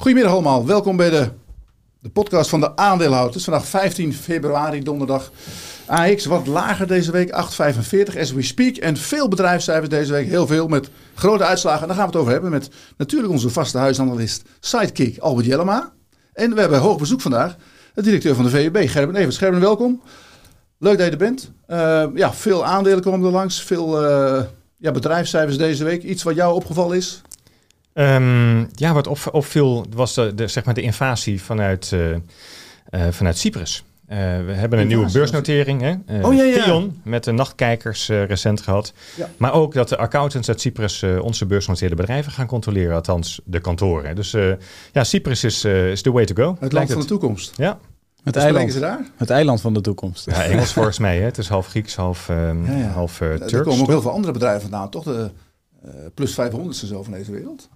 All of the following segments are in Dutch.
Goedemiddag allemaal, welkom bij de, de podcast van de aandeelhouders. Vandaag 15 februari, donderdag. AX wat lager deze week, 8,45 as we speak. En veel bedrijfscijfers deze week, heel veel met grote uitslagen. En daar gaan we het over hebben met natuurlijk onze vaste huisanalist Sidekick Albert Jellema. En we hebben hoog bezoek vandaag, de directeur van de VUB, Gerben Evers. Gerben, welkom. Leuk dat je er bent. Uh, ja, veel aandelen komen er langs, veel uh, ja, bedrijfscijfers deze week. Iets wat jou opgevallen is? Um, ja, wat op, opviel was de, de, zeg maar de invasie vanuit, uh, uh, vanuit Cyprus. Uh, we hebben een nieuwe beursnotering, hè? oh, ja, ja. Met de nachtkijkers recent gehad. Ja. Maar ook dat de accountants uit Cyprus onze beursgenoteerde bedrijven gaan controleren, althans de kantoren. Dus ja, Cyprus is, is the way to go. Het land van de toekomst. Ja. Het eiland, ze daar? het eiland van de toekomst. Ja, Engels volgens mij. Hè? Het is half Grieks, half, half uh, Turks. Er komen ook heel veel andere bedrijven vandaan, toch? De plus 500 zo van deze wereld.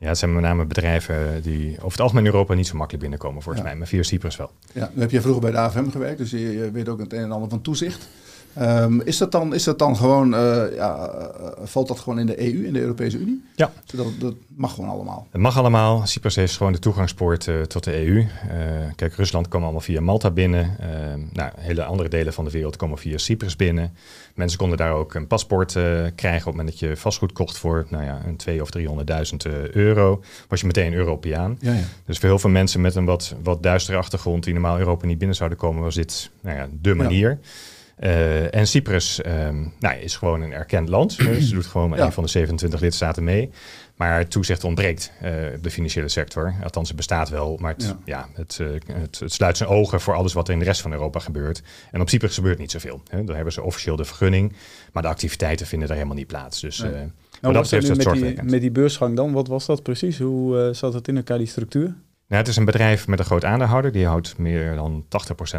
Ja, het zijn met name bedrijven die over het algemeen in Europa niet zo makkelijk binnenkomen, volgens mij. Maar via Cyprus wel. Ja, nu heb je vroeger bij de AFM gewerkt, dus je, je weet ook het een en ander van toezicht. Um, is, dat dan, is dat dan gewoon, uh, ja, uh, valt dat gewoon in de EU, in de Europese Unie? Ja. Dat, dat mag gewoon allemaal? Het mag allemaal. Cyprus heeft gewoon de toegangspoort uh, tot de EU. kijk, Rusland kwam allemaal via Malta binnen. Ehm, nou, hele andere delen van de wereld komen via Cyprus binnen. Mensen konden daar ook een paspoort krijgen op het moment dat je vastgoed kocht voor nou ja, een 2 of 300.000 euro. Was je meteen Europeaan. Ja, ja. Dus voor heel veel mensen met een wat, wat duistere achtergrond die normaal Europa niet binnen zouden komen, was dit nou ja, de manier. Ja. Uh, en Cyprus um, nou, is gewoon een erkend land. Dus ze doet gewoon ja. een van de 27 lidstaten mee. Maar toezicht ontbreekt uh, op de financiële sector. Althans, het bestaat wel, maar het, ja. ja het, uh, het, het, sluit zijn ogen voor alles wat er in de rest van Europa gebeurt. En op Cyprus gebeurt niet zoveel. Hè. Daar hebben ze officieel de vergunning, maar de activiteiten vinden daar helemaal niet plaats. Dus nee. nou, dat betreft het met die, met die beursgang dan, wat was dat precies? Hoe zat het in elkaar, die structuur? Nou, het is een bedrijf met een groot aandeelhouder. Die houdt meer dan 80%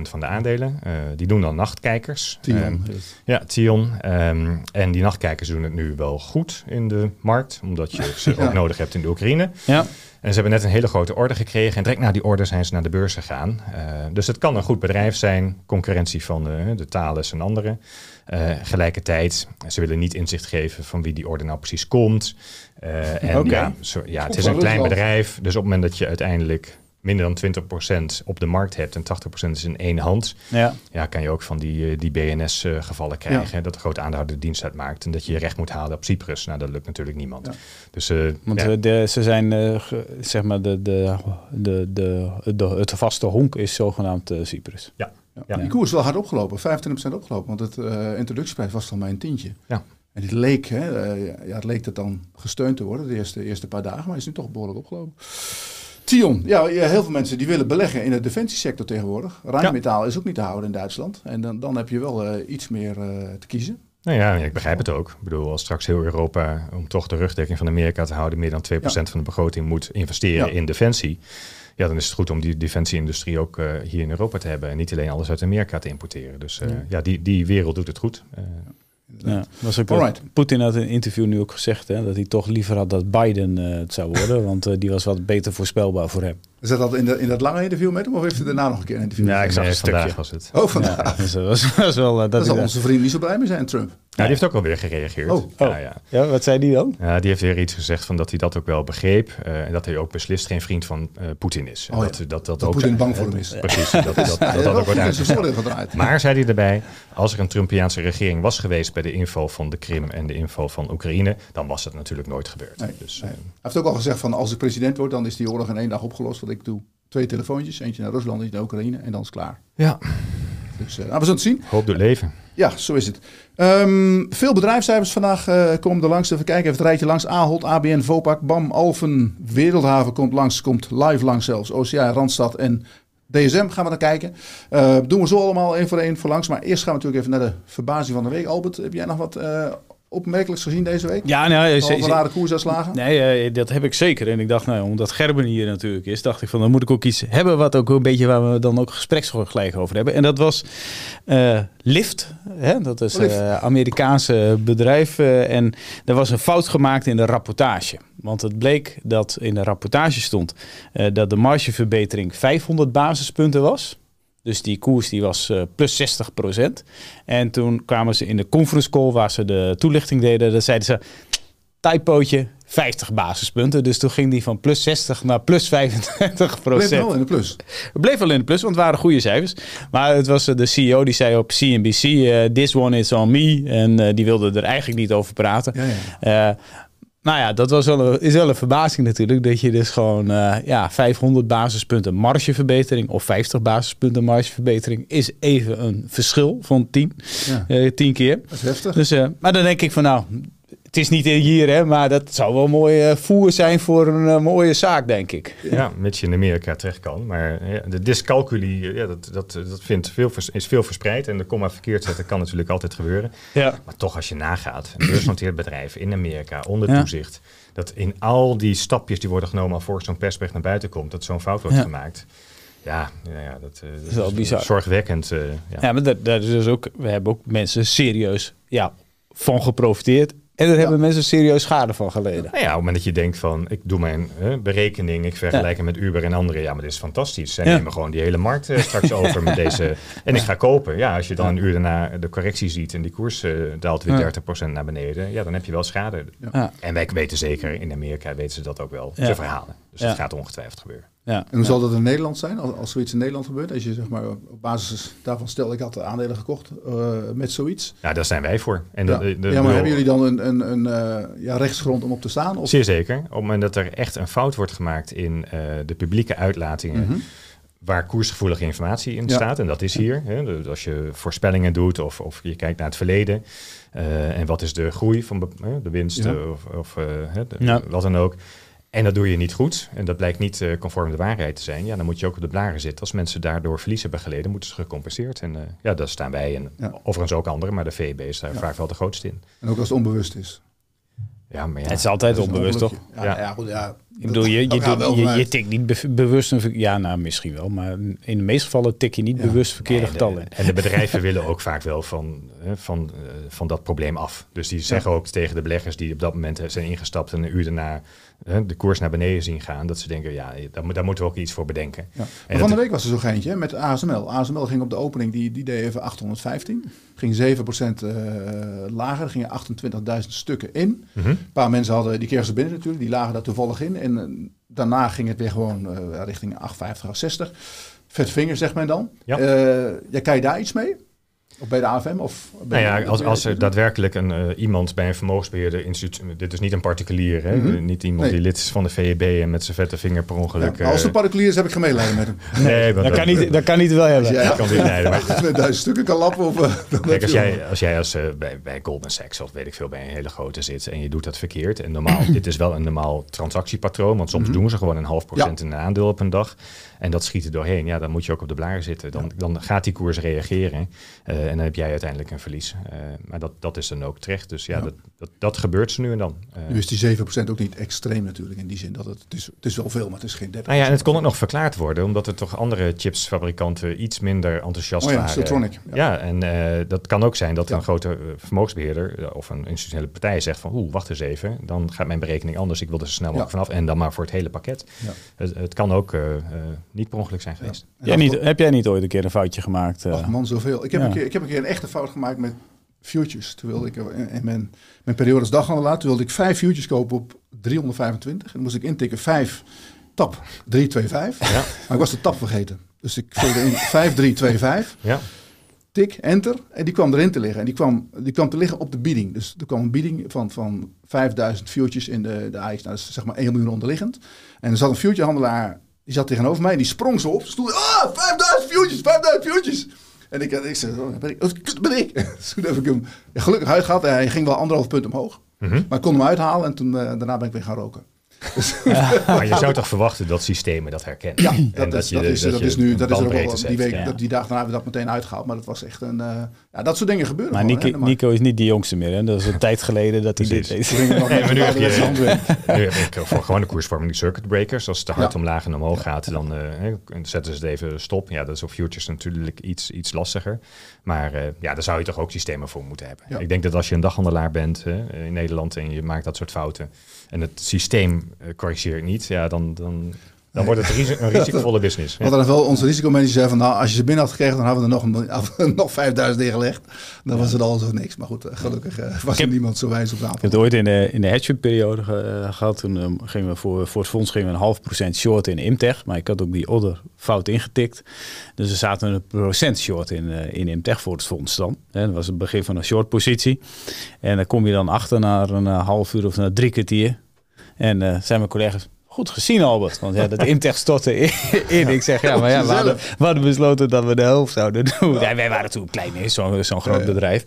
van de aandelen. Uh, die doen dan nachtkijkers. Tion. Um, ja, Tion. Um, en die nachtkijkers doen het nu wel goed in de markt. Omdat je ze ja. ook nodig hebt in de Oekraïne. Ja. En ze hebben net een hele grote order gekregen. En direct na die order zijn ze naar de beurs gegaan. Uh, dus het kan een goed bedrijf zijn. Concurrentie van de, de Thales en anderen. Uh, gelijkertijd, ze willen niet inzicht geven van wie die order nou precies komt. Uh, en okay. ja, zo, ja, het is een klein bedrijf. Dus op het moment dat je uiteindelijk minder dan 20% op de markt hebt en 80% is in één hand, ja. Ja, kan je ook van die, die BNS-gevallen uh, krijgen. Ja. Dat de grote aandeelhouder dienst uitmaakt en dat je je recht moet halen op Cyprus. Nou, dat lukt natuurlijk niemand. Ja. Dus, uh, Want ja. de, ze zijn, uh, zeg maar, de, de, de, de, de, het vaste honk is zogenaamd Cyprus. Ja. Ja. Die koers is wel hard opgelopen, 25% opgelopen, want het uh, introductieprijs was dan maar een tientje. Ja. En het leek, hè, uh, ja, het leek het dan gesteund te worden de eerste, eerste paar dagen, maar is nu toch behoorlijk opgelopen. Tion, ja, heel veel mensen die willen beleggen in de defensiesector tegenwoordig. Rijnmetaal ja. is ook niet te houden in Duitsland. En dan, dan heb je wel uh, iets meer te kiezen. Nou ja, ik begrijp het ook. Ik bedoel, als straks heel Europa, om toch de rugdekking van Amerika te houden, meer dan 2% ja. van de begroting moet investeren ja. in defensie ja, dan is het goed om die defensieindustrie ook uh, hier in Europa te hebben. En niet alleen alles uit Amerika te importeren. Dus ja. ja, die, die wereld doet het goed. Ja, was ook Poetin had in een interview nu ook gezegd hè, dat hij toch liever had dat Biden het zou worden. want die was wat beter voorspelbaar voor hem. Is dat in, de, in dat lange interview met hem of heeft hij daarna nog een keer een interview? Ja, ik zag een vandaag was het. Oh, vandaag. Ja, dus dat was, was wel, dat dat zal onze vriend niet zo blij mee zijn, Trump. Ja, die heeft ook alweer gereageerd. Oh, ja, ja. ja, wat zei die dan? Ja, die heeft weer iets gezegd van dat hij dat ook wel begreep. Uh, en dat hij ook beslist geen vriend van uh, Poetin is. Oh, dat, ja. dat, dat, dat ook Poetin bang voor hem is. Precies, dat dat, dat, dat, dat ook wordt uitgezet. Maar, zei hij erbij, als er een Trumpiaanse regering was geweest bij de inval van de Krim en de inval van Oekraïne, dan was dat natuurlijk nooit gebeurd. Nee, dus, nee. Hij heeft ook al gezegd van als ik president word, dan is die oorlog in één dag opgelost wat ik doe twee telefoontjes. Eentje naar Rusland, eentje naar Oekraïne en dan is het klaar. Ja. Dus uh, nou, we zullen het zien. Hoop door leven. Ja, zo is het. Um, veel bedrijfscijfers vandaag uh, komen er langs. Even kijken, even het rijtje langs. Ahold, ABN, Vopak, BAM, Alphen, Wereldhaven komt langs. Komt live langs zelfs. OCA, Randstad en DSM gaan we naar kijken. Uh, doen we zo allemaal één voor één voor langs. Maar eerst gaan we natuurlijk even naar de verbazing van de week. Albert, heb jij nog wat uh, opmerkelijks gezien deze week? Ja, nou, Al rare koersuitslagen? Nee, uh, dat heb ik zeker. En ik dacht, nou, omdat Gerben hier natuurlijk is, dacht ik van, dan moet ik ook iets hebben wat ook een beetje waar we dan ook gespreksgelijk over hebben. En dat was uh, Lyft. Hè? Dat is een uh, Amerikaanse bedrijf. en er was een fout gemaakt in de rapportage. Want het bleek dat in de rapportage stond dat de margeverbetering 500 basispunten was. Dus die koers die was uh, plus 60%. En toen kwamen ze in de conference call waar ze de toelichting deden. Dan zeiden ze, typootje, 50 basispunten. Dus toen ging die van plus 60 naar plus 25 procent. Bleef wel in de plus. Het bleef wel in de plus, want het waren goede cijfers. Maar het was eh, de CEO die zei op CNBC, uh, this one is on me. En uh, die wilde er eigenlijk niet over praten. Ja, ja. Nou ja, dat was wel een, is wel een verbazing natuurlijk. Dat je dus gewoon uh, ja, 500 basispunten margeverbetering of 50 basispunten margeverbetering is even een verschil van 10. Ja. Uh, 10 keer. Dat is heftig. Dus, uh, maar dan denk ik van nou, het is niet hier, hè, maar dat zou wel mooi uh, voer zijn voor een uh, mooie zaak, denk ik. Ja, mits je in Amerika terecht kan. Maar ja, de dyscalculie, ja, dat, dat, dat vindt veel, is veel verspreid. En de komma verkeerd zetten kan natuurlijk altijd gebeuren. Ja. Maar toch, als je nagaat, een beursgenoteerd bedrijf in Amerika onder toezicht. Dat in al die stapjes die worden genomen alvorens zo'n persbericht naar buiten komt, dat zo'n fout wordt gemaakt. Ja, ja, ja dat, uh, dat, is wel bizar. Zorgwekkend. ja. ja, maar dat, dat is dus ook, we hebben ook mensen serieus ja, van geprofiteerd. En daar ja. hebben mensen serieus schade van geleden. Nou ja, op het moment dat je denkt van, ik doe mijn berekening, ik vergelijk ja. met Uber en anderen. Ja, maar dit is fantastisch. Zij ja. nemen gewoon die hele markt uh, straks over met deze. En ik ga kopen. Ja, als je dan een uur daarna de correctie ziet en die koers uh, daalt weer 30% naar beneden. Ja, dan heb je wel schade. En wij weten zeker, in Amerika weten ze dat ook wel. Ze verhalen. Dus dat gaat ongetwijfeld gebeuren. Ja. En hoe zal dat in Nederland zijn, als, als zoiets in Nederland gebeurt? Als je zeg maar op basis daarvan stel, ik had de aandelen gekocht uh, met zoiets. Ja, daar zijn wij voor. En ja. de, de, ja, maar hebben jullie dan een, een, een uh, ja, rechtsgrond om op te staan? Of? Zeer zeker. Op het moment dat er echt een fout wordt gemaakt in uh, de publieke uitlatingen... Mm -hmm. Waar koersgevoelige informatie in ja. staat, en dat is hier. Hè, dus als je voorspellingen doet of, of je kijkt naar het verleden. en wat is de groei van de winst ja. of, of de, wat dan ook. En dat doe je niet goed. En dat blijkt niet uh, conform de waarheid te zijn. Ja, dan moet je ook op de blaren zitten. Als mensen daardoor verlies hebben geleden, moeten ze gecompenseerd. En uh, ja, daar staan wij en ja. overigens ook anderen. Maar de VEB is daar ja. vaak wel de grootste in. En ook als het onbewust is. Ja, maar ja. Het is altijd is onbewust, toch? Ja, ja. ja, goed, ja. Ik bedoel, je, je, doet, je, je tikt niet be bewust een Ja, nou, misschien wel. Maar in de meeste gevallen tik je niet ja. bewust verkeerde nee, getallen. En de bedrijven willen ook vaak wel van, van, uh, van dat probleem af. Dus die zeggen ook tegen de beleggers die op dat moment zijn ingestapt... en een uur daarna de koers naar beneden zien gaan. Dat ze denken, ja, daar, daar moeten we ook iets voor bedenken. Ja. Maar van de week was er zo eentje met ASML. ASML ging op de opening, die, die deed even 815. Ging 7% uh, lager. Er gingen 28.000 stukken in. Mhm. Mm -hmm. Een paar mensen hadden, die kregen ze binnen natuurlijk. Die lagen daar toevallig in. En uh, daarna ging het weer gewoon uh, richting 850, 60. Vet vinger, zegt men dan. Ja. ja, kan je daar iets mee? Of bij de AFM? Of nou ja, als, als er daadwerkelijk een, uh, iemand bij een vermogensbeheerder instituut... Dit is niet een particulier, hè? Mm -hmm. Niet iemand nee. die lid is van de VEB en met zijn vette vinger per ongeluk... Ja, als het particulier is, heb ik geen medelijden met hem. Nee, dat, dat, kan niet, dat kan niet wel hebben. Ja, dat kan niet leiden. Maar... Duizend stukken kan lappen of... Uh, Kijk, als jij als, jij als uh, bij, bij Goldman Sachs of weet ik veel bij een hele grote zit... en je doet dat verkeerd... en normaal, dit is wel een normaal transactiepatroon... want soms mm -hmm. doen ze gewoon een half procent ja. in een aandeel op een dag... En dat schiet er doorheen. Ja, dan moet je ook op de blaren zitten. Dan, dan gaat die koers reageren. Uh, en dan heb jij uiteindelijk een verlies. Uh, maar dat, dat is dan ook terecht. Dus ja, ja. Dat, dat, dat, gebeurt ze nu en dan. Uh, nu is die 7% ook niet extreem natuurlijk. In die zin dat het, het, is, het is wel veel, maar het is geen 30%. Nou ja, en het kon ook nog verklaard worden. Omdat er toch andere chipsfabrikanten iets minder enthousiast oh ja, waren. Siltronic. Ja, ja en dat kan ook zijn dat een grote vermogensbeheerder of een institutionele partij zegt van oeh, wacht eens even. Dan gaat mijn berekening anders. Ik wil er zo snel mogelijk vanaf. En dan maar voor het hele pakket. Het, het, kan ook niet per ongeluk zijn geweest. Jij niet, heb jij niet ooit een keer een foutje gemaakt? Uh? Ach man, zoveel. Ik heb, een keer, ik heb een keer een echte fout gemaakt met futures. Toen wilde ik in mijn, mijn periode als daghandelaar, toen wilde ik vijf futures kopen op 325. En dan moest ik intikken 5 tap 325. Ja. Maar ik was de tap vergeten. Dus ik vulde in 5325. Ja. Tik, enter. En die kwam erin te liggen. En die kwam, die kwam te liggen op de bieding. Dus er kwam een bieding van, van 5000 futures in de, de AX. Nou, dat is zeg maar 1 miljoen onderliggend. En er zat een futurehandelaar, die zat tegenover mij. En die sprong zo op. Stond, ah, 5000 futures, 5000 futures. En ik, ik zei, oh, ben ik. Oh, ben ik. Toen heb ik hem gelukkig uitgehaald. Hij ging wel anderhalf punt omhoog. Mm -hmm. Maar ik kon hem uithalen en toen, uh, daarna ben ik weer gaan roken. Dus ja. maar je zou toch verwachten dat systemen dat herkennen? Ja, en dat, dat, is, je, dat, is, dat, dat is nu, dat is er ook wel, die, week, ja. dat, die dag daarna hebben we dat meteen uitgehaald. Maar dat was echt een, uh, ja, dat soort dingen gebeuren Maar gewoon, Nico, hè, Nico is niet de jongste meer, hè? Dat is een tijd geleden dat hij dit deed. Nee, maar nu heb, je, nu heb ik voor gewone koersvorming circuit breakers. Als het te hard ja. omlaag en omhoog gaat, dan uh, zetten ze het even stop. Ja, dat is op futures natuurlijk iets, iets lastiger. Maar uh, ja, daar zou je toch ook systemen voor moeten hebben. Ja. Ik denk dat als je een daghandelaar bent uh, in Nederland en je maakt dat soort fouten en het systeem uh, corrigeert niet, ja, dan, dan Dan wordt het een risicovolle business. Want dan wel onze risicomanager zei van, nou, als je ze binnen had gekregen, dan hadden we er nog, nog 5000 neergelegd. Dan was het al zo niks. Maar goed, gelukkig uh, was er niemand zo wijs op tafel. Ik heb het ooit in de, in de hedging-periode gehad. Toen um, gingen we voor, voor het fonds gingen we een half procent short in Imtech. Maar ik had ook die order fout ingetikt. Dus er zaten een procent short in, uh, in Imtech voor het fonds dan. Hè, dat was het begin van een short positie. En dan kom je dan achter naar een half uur of naar drie kwartier. En zijn mijn collega's, goed gezien Albert. Want ja, dat Imtech stortte in, in. Ik zeg, ja, maar ja, we hadden, we hadden besloten dat we de helft zouden doen. Ja, wij waren toen klein, zo'n zo'n groot bedrijf.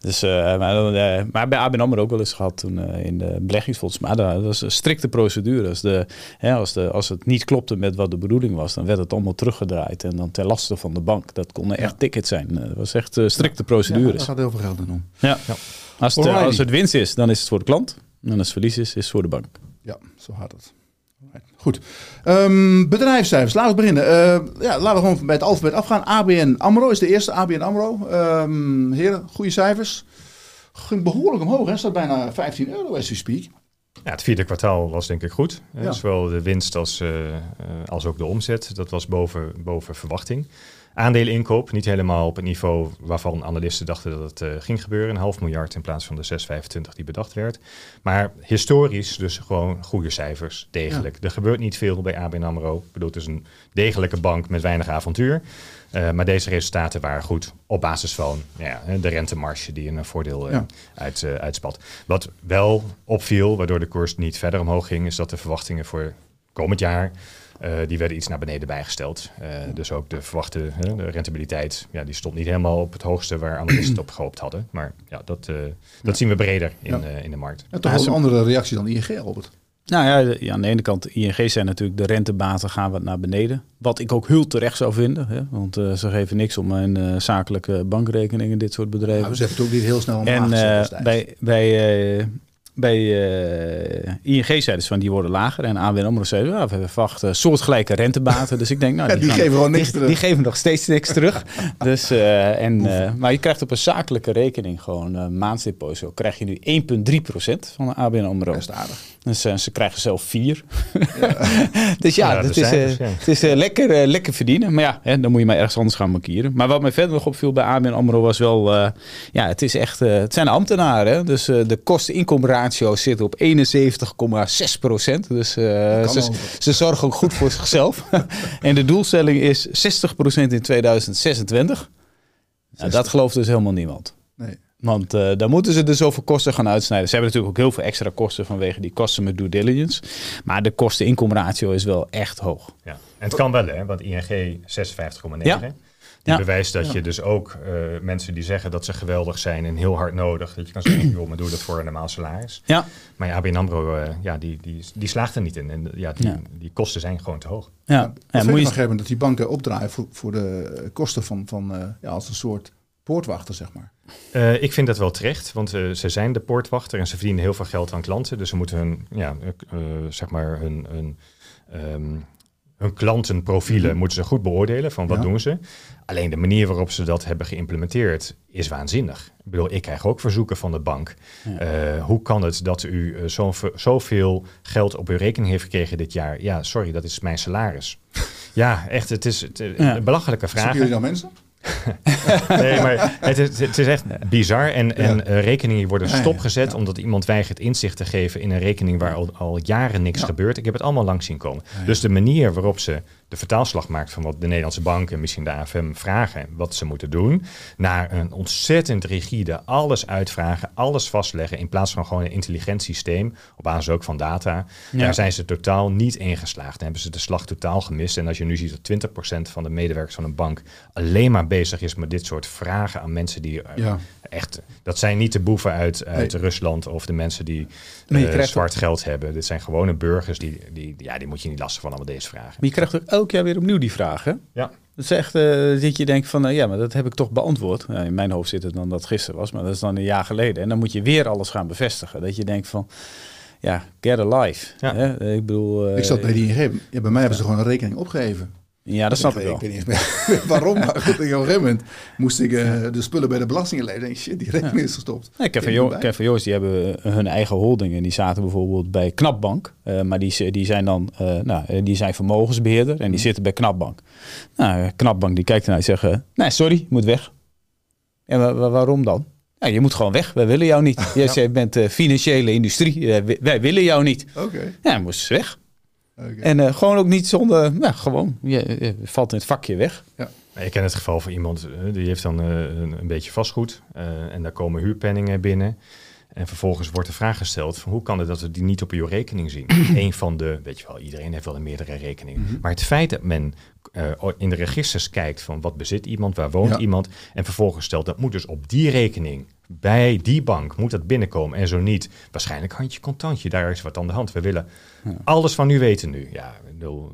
Dus, uh, maar, uh, maar bij ABN AMRO ook wel eens gehad toen uh, in de beleggingsfonds. Maar dat was een strikte procedure. Als, de, ja, als, de, als het niet klopte met wat de bedoeling was, dan werd het allemaal teruggedraaid. En dan ten laste van de bank. Dat konden echt tickets zijn. Dat was echt strikte procedures. Ja, dat gaat heel veel geld om. Ja. ja. Als, het, als het winst is, dan is het voor de klant. En als het verlies is, is het voor de bank. Ja, zo gaat het. Goed. Um, bedrijfscijfers. Laten we beginnen. Uh, ja, laten we gewoon bij het alfabet afgaan. ABN AMRO is de eerste. ABN AMRO. Um, heren, goede cijfers. Ging behoorlijk omhoog. Hè? Staat bijna 15 euro as we speak. Ja, het vierde kwartaal was denk ik goed. Ja. Zowel de winst als, uh, als ook de omzet. Dat was boven, boven verwachting. Aandeleninkoop, niet helemaal op het niveau waarvan analisten dachten dat het uh, ging gebeuren. Een half miljard in plaats van de 6,25 die bedacht werd. Maar historisch dus gewoon goede cijfers, degelijk. Ja. Er gebeurt niet veel bij ABN AMRO. Ik bedoel, het is een degelijke bank met weinig avontuur. Uh, maar deze resultaten waren goed op basis van ja, de rentemarge die een voordeel uh, ja. uit, uh, uitspat. Wat wel opviel, waardoor de koers niet verder omhoog ging, is dat de verwachtingen voor komend jaar die werden iets naar beneden bijgesteld. Uh, dus ook de verwachte uh, de rentabiliteit, ja, die stond niet helemaal op het hoogste waar analisten op gehoopt hadden. Maar ja, dat, dat ja. zien we breder in, ja. in de markt. En toch een andere reactie dan ING, Robert. Nou ja, ja, aan de ene kant, ING zijn natuurlijk de rentebaten gaan wat naar beneden. Wat ik ook heel terecht zou vinden. Hè? Want uh, ze geven niks om een uh, zakelijke bankrekening in dit soort bedrijven. Nou, we zeggen het ook niet heel snel En uh, bij, bij bij uh, ING zeiden ze van die worden lager. En ABN AMRO zei, ja, we verwachten soortgelijke rentebaten. Dus ik denk, nou, die, die gaan, geven gewoon niks die, terug. Die geven nog steeds niks terug. dus, uh, en, uh, maar je krijgt op een zakelijke rekening gewoon uh, maandsdeposito. krijg je nu 1,3% van de ABN AMRO. Dat aardig. Dus ze krijgen zelf 4. Ja. dus ja, ja het, is, cijfers, ja. het is lekker, lekker verdienen. Maar ja, hè, dan moet je maar ergens anders gaan markeren. Maar wat mij verder nog opviel bij ABN AMRO was wel... ja, het is echt... het zijn ambtenaren. Dus de kosten-inkomratio zit op 71,6 procent. Dus uh, ze, ze, zorgen ook goed voor zichzelf. en de doelstelling is 60 procent in 2026. Nou, dat gelooft dus helemaal niemand. Nee. Want uh, dan moeten ze dus zoveel kosten gaan uitsnijden. Ze hebben natuurlijk ook heel veel extra kosten vanwege die kosten met due diligence. Maar de kosten-inkomratio is wel echt hoog. Ja, en het kan wel, hè? Want ING 56,9. Ja. Die ja. bewijst dat ja. je dus ook uh, mensen die zeggen dat ze geweldig zijn en heel hard nodig, dat je kan zeggen, joh, maar doe dat voor een normaal salaris. Ja. Maar ja, ABN AMRO, uh, ja, die, die, die slaagt er niet in. En ja, die, die kosten zijn gewoon te hoog. Ja, ja. ja moet je hebben dat die banken opdraaien voor, voor de kosten van, van uh, ja, als een soort poortwachter, zeg maar. Uh, ik vind dat wel terecht, want uh, ze zijn de poortwachter en ze verdienen heel veel geld aan klanten. Dus ze moeten hun, ja, uh, zeg maar hun, hun, um, hun klantenprofielen mm-hmm. moeten ze goed beoordelen van wat ja. doen ze. Alleen de manier waarop ze dat hebben geïmplementeerd is waanzinnig. Ik bedoel, ik krijg ook verzoeken van de bank. Ja. hoe kan het dat u zo, zoveel geld op uw rekening heeft gekregen dit jaar? Ja, sorry, dat is mijn salaris. ja, echt, het is het, ja. een belachelijke vraag. Zoeken jullie dan mensen? nee, maar het is, het is echt bizar. En, ja. en uh, rekeningen worden stopgezet ja. omdat iemand weigert inzicht te geven in een rekening waar al, al jaren niks gebeurt. Ik heb het allemaal langs zien komen. Dus de manier waarop ze de vertaalslag maakt van wat de Nederlandse bank en misschien de AFM vragen wat ze moeten doen, naar een ontzettend rigide alles uitvragen, alles vastleggen in plaats van gewoon een intelligent systeem op basis ook van data. Ja. Daar zijn ze totaal niet ingeslaagd. Dan hebben ze de slag totaal gemist. En als je nu ziet dat 20% van de medewerkers van een bank alleen maar bezig is met dit soort vragen aan mensen die ja. echt, dat zijn niet de boeven uit, uit nee. Rusland of de mensen die uh, zwart geld hebben. Dit zijn gewone burgers die, die, ja, die moet je niet lastig van allemaal deze vragen. Maar je krijgt ook elk jaar weer opnieuw die vragen. Ja. Dat is echt, uh, dat je denkt van, uh, ja, maar dat heb ik toch beantwoord. Ja, in mijn hoofd zit het dan dat gisteren was, maar dat is dan een jaar geleden. En dan moet je weer alles gaan bevestigen. Dat je denkt van, ja, get a life. Ja. Hè? Ik bedoel... Uh, ik zat bij die ja, bij mij hebben ze gewoon een rekening opgegeven. Ja, dat snap ik ik wel. weet niet meer waarom, maar goed, op een gegeven moment moest ik eh, de spullen bij de belasting inleveren. En shit, die rekening is gestopt. Nee, van Joost, die hebben hun eigen holdingen. Die zaten bijvoorbeeld bij Knapbank. Eh, maar die, die zijn dan eh, nou, die zijn vermogensbeheerder en die zitten bij Knapbank. Nou, Knapbank die kijkt ernaar en zegt, nee, sorry, je moet weg. En wa- wa- waarom dan? Ja, je moet gewoon weg. Wij willen jou niet. Jij bent financiële industrie. Wij- willen jou niet. Oké. Ja, moest weg. En eh, gewoon ook niet zonder, ja, gewoon, je, je valt in het vakje weg. Ik ken het geval van iemand eh, die heeft dan eh, een, een beetje vastgoed eh, en daar komen huurpenningen binnen. En vervolgens wordt de vraag gesteld: van hoe kan het dat we die niet op uw rekening zien? Eén van de, weet je wel, iedereen heeft wel een meerdere rekeningen. Maar het feit dat men eh, in de registers kijkt van wat bezit iemand, waar woont Ja. iemand, en vervolgens stelt dat moet dus op die rekening, bij die bank, moet dat binnenkomen en zo niet. Waarschijnlijk handje contantje, daar is wat aan de hand. We willen alles van u weten nu. Ja, dan,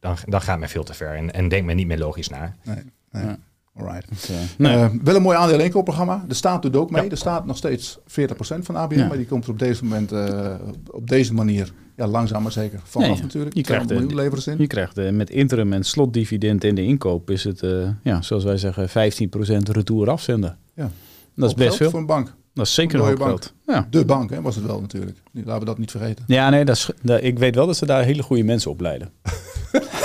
dan, dan gaat men veel te ver en, en denkt men niet meer logisch na. Nee, nee. Ja. Alright. Dus, eh, nee. Eh, wel een mooi aandeel inkoopprogramma. De staat doet ook mee. De staat nog steeds 40% van ABN, Ja. maar die komt er op deze moment eh, op deze manier ja, langzaam maar zeker vanaf Ja, natuurlijk. je krijgt 200 de- miljoen leveren ze in. Je krijgt met interim en slotdividend in de inkoop is het, eh, ja, zoals wij zeggen, 15% retour afzenden. Ja. Dat is best veel. voor een bank. Dat is zeker een Mooie hoop bank. geld. Ja. De bank hè, was het wel natuurlijk. Laten we dat niet vergeten. ja, nee, dat is, dat- ik weet wel dat ze daar hele goede mensen opleiden.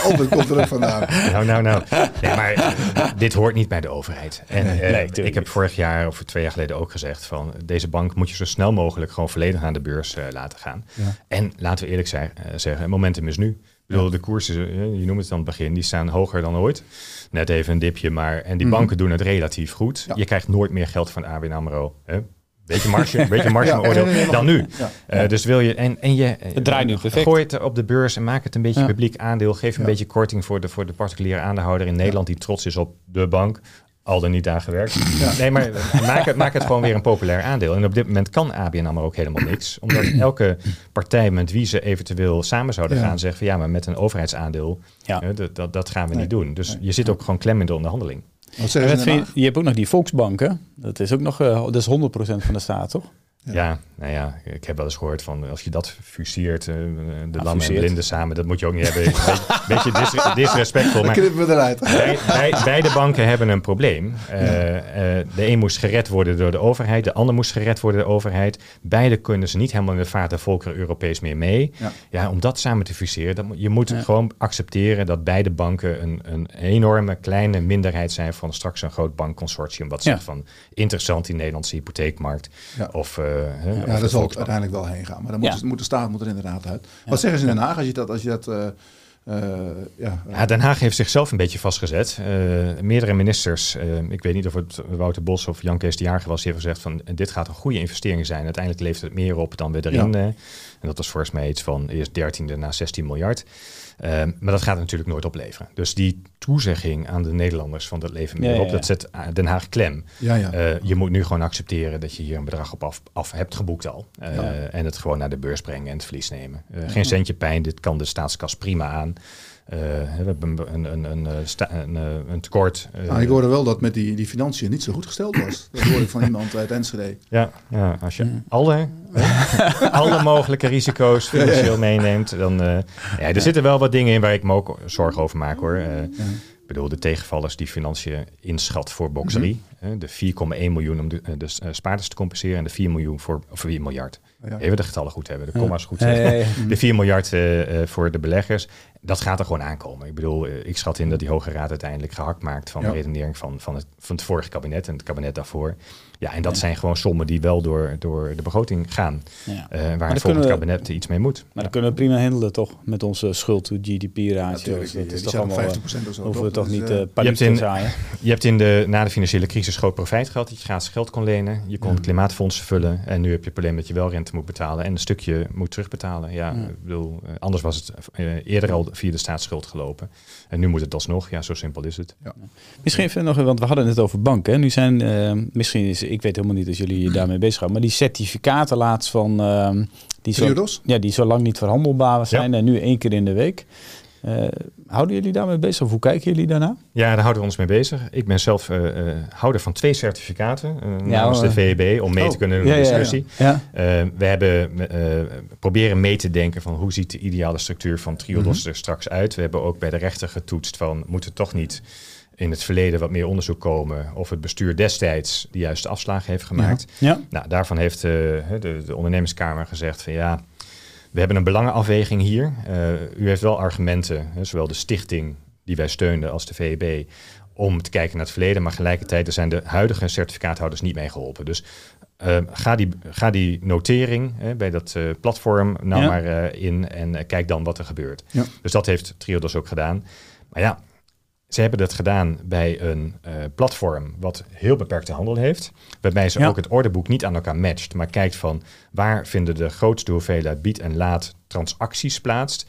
Altijd komt er ook vandaan. Nou, nou, nou. Nee, maar eh, dit hoort niet bij de overheid. En eh, Nee, tuurlijk ik heb niet. vorig jaar of twee jaar geleden ook gezegd van deze bank moet je zo snel mogelijk gewoon volledig aan de beurs eh, laten gaan. Ja. En laten we eerlijk zijn, eh, zeggen, het momentum is nu. Ik bedoel, de koersen, eh, je noemt het aan het begin, die staan hoger dan ooit. Net even een dipje, maar en die Mhm. banken doen het relatief goed. Je krijgt nooit meer geld van ABN AMRO. Hè? Beetje marge, beetje marge oordeel dan nu. Ja. Eh, dus wil je en, en je Het draait nu perfect. gooi het op de beurs en maak het een beetje publiek aandeel. Geef een beetje korting voor de, voor de particuliere aandeelhouder in Nederland die trots is op de bank. Al dan niet aan gewerkt. Nee, maar maak het, maak het gewoon weer een populair aandeel. En op dit moment kan ABN AMRO ook helemaal niks. Omdat elke partij met wie ze eventueel samen zouden Ja. gaan zeggen van ja, maar met een overheidsaandeel, Ja. hè, dat, dat, dat gaan we Nee. niet doen. Dus Nee. je zit ook gewoon klem in de onderhandeling. Wat je, je hebt ook nog die Volksbank, hè? Dat is ook nog, eh, dat is 100% van de staat, toch? Ja. Ja. nou ja, ik heb wel eens gehoord van als je dat fuseert, eh, de lammen en blinden samen, dat moet je ook niet hebben. Een beetje, beetje dis- disrespectvol. Dan Maar knippen we eruit. Bij- bij- beide banken hebben een probleem. Eh, eh, de een moest gered worden door de overheid, de ander moest gered worden door de overheid. Beide kunnen ze niet helemaal in de vaart der volkeren Europees meer mee. Ja. Ja, om dat samen te fuseren, dat, je moet gewoon accepteren dat beide banken een, een enorme kleine minderheid zijn van straks een groot bankconsortium. Wat zegt van interessant in de Nederlandse hypotheekmarkt. Of, eh, hè, of Ja, daar zal het uiteindelijk wel heen gaan. Maar dan Ja. moet, de- moet de staat moet er inderdaad uit. Wat zeggen ze in Den Haag als je dat... Als je dat eh, eh, ja, Ja, Den Haag heeft zichzelf een beetje vastgezet. Eh, meerdere ministers, eh, ik weet niet of het Wouter Bos of Jan Kees de Jager was, die hebben gezegd van dit gaat een goede investering zijn. Uiteindelijk levert het meer op dan we erin. Ja. eh, en dat was volgens mij iets van eerst 13 daarna 16 miljard. Eh, maar dat gaat natuurlijk nooit opleveren. Dus die toezegging aan de Nederlanders van dat levert meer Ja, op, ja. dat zet Den Haag klem. Eh, je moet nu gewoon accepteren dat je hier een bedrag op af, af hebt geboekt al. Eh. En het gewoon naar de beurs brengen en het verlies nemen. Eh, Geen centje pijn, dit kan de staatskas prima aan. Eh, we hebben een, een, een, eh, een, eh, een tekort. eh, Nou, ik hoorde wel dat met die, die financiën niet zo goed gesteld was. Dat hoorde ik van iemand uit Enschede. ja, ja, als je alle, alle mogelijke risico's financieel meeneemt, dan... eh, ja, er zitten wel wat dingen in waar ik me ook zorgen over maak hoor. Eh, Ik bedoel, de tegenvallers die financiën inschat voor Boxerie. hè, de 4,1 miljoen om de, eh, de eh, spaarders te compenseren en de 4 miljoen voor, of 4 miljard. Ja. Even de getallen goed hebben, de comma's goed zeggen. ja. De 4 miljard eh, eh, voor de beleggers, dat gaat er gewoon aankomen. Ik bedoel, eh, ik schat in dat die Hoge Raad uiteindelijk gehakt maakt van Ja. de redenering van, van, het, van het vorige kabinet en het kabinet daarvoor. Ja, en dat zijn gewoon sommen die wel door, door de begroting gaan, Ja. eh, waar het volgende kabinet iets mee moet. Maar dat kunnen we prima handelen, toch? Met onze schuld-to-GDP-ratio. Dat die is toch allemaal... 50% of zo. Hoeven we toch? is, niet eh, eh paniek je hebt te in- zaaien. Je hebt in de, na de financiële crisis groot profijt gehad dat je gratis geld kon lenen. Je kon Ja. klimaatfondsen vullen. En nu heb je het probleem dat je wel rente moet betalen en een stukje moet terugbetalen. Ja, Ja. Ik bedoel, eh, anders was het eh, eerder al via de staatsschuld gelopen. En nu moet het alsnog. Ja, zo simpel is het. Misschien even nog, want we hadden het over banken. Nu zijn, eh, misschien is, ik weet helemaal niet als jullie je daarmee bezig gaan, maar die certificaten laatst van, eh, die, zo, Triodos? ja, die zo lang niet verhandelbaar zijn en nu één keer in de week. Uh, houden jullie daarmee bezig of hoe kijken jullie daarna? Ja, daar houden we ons mee bezig. Ik ben zelf uh, houder van twee certificaten uh, namens de VEB om mee te oh. kunnen doen in de discussie. Ja, we hebben proberen mee te denken van hoe ziet de ideale structuur van Triodos mhm. er straks uit. We hebben ook bij de rechter getoetst van moeten toch niet in het verleden wat meer onderzoek komen of het bestuur destijds de juiste afslagen heeft gemaakt. Ja. Nou, daarvan heeft de, de ondernemerskamer gezegd van ja, we hebben een belangenafweging hier. Uh, u heeft wel argumenten, zowel de stichting die wij steunden als de VEB, om te kijken naar het verleden. Maar tegelijkertijd zijn de huidige certificaathouders niet mee geholpen. Dus uh, ga, die, ga die notering bij dat uh, platform nou maar in en kijk dan wat er gebeurt. Ja. Dus dat heeft Triodos ook gedaan. Maar ja, ze hebben dat gedaan bij een uh, platform wat heel beperkte handel heeft. Waarbij ze ook het ordeboek niet aan elkaar matcht. Maar kijkt van waar vinden de grootste hoeveelheid bied en laat transacties plaatst.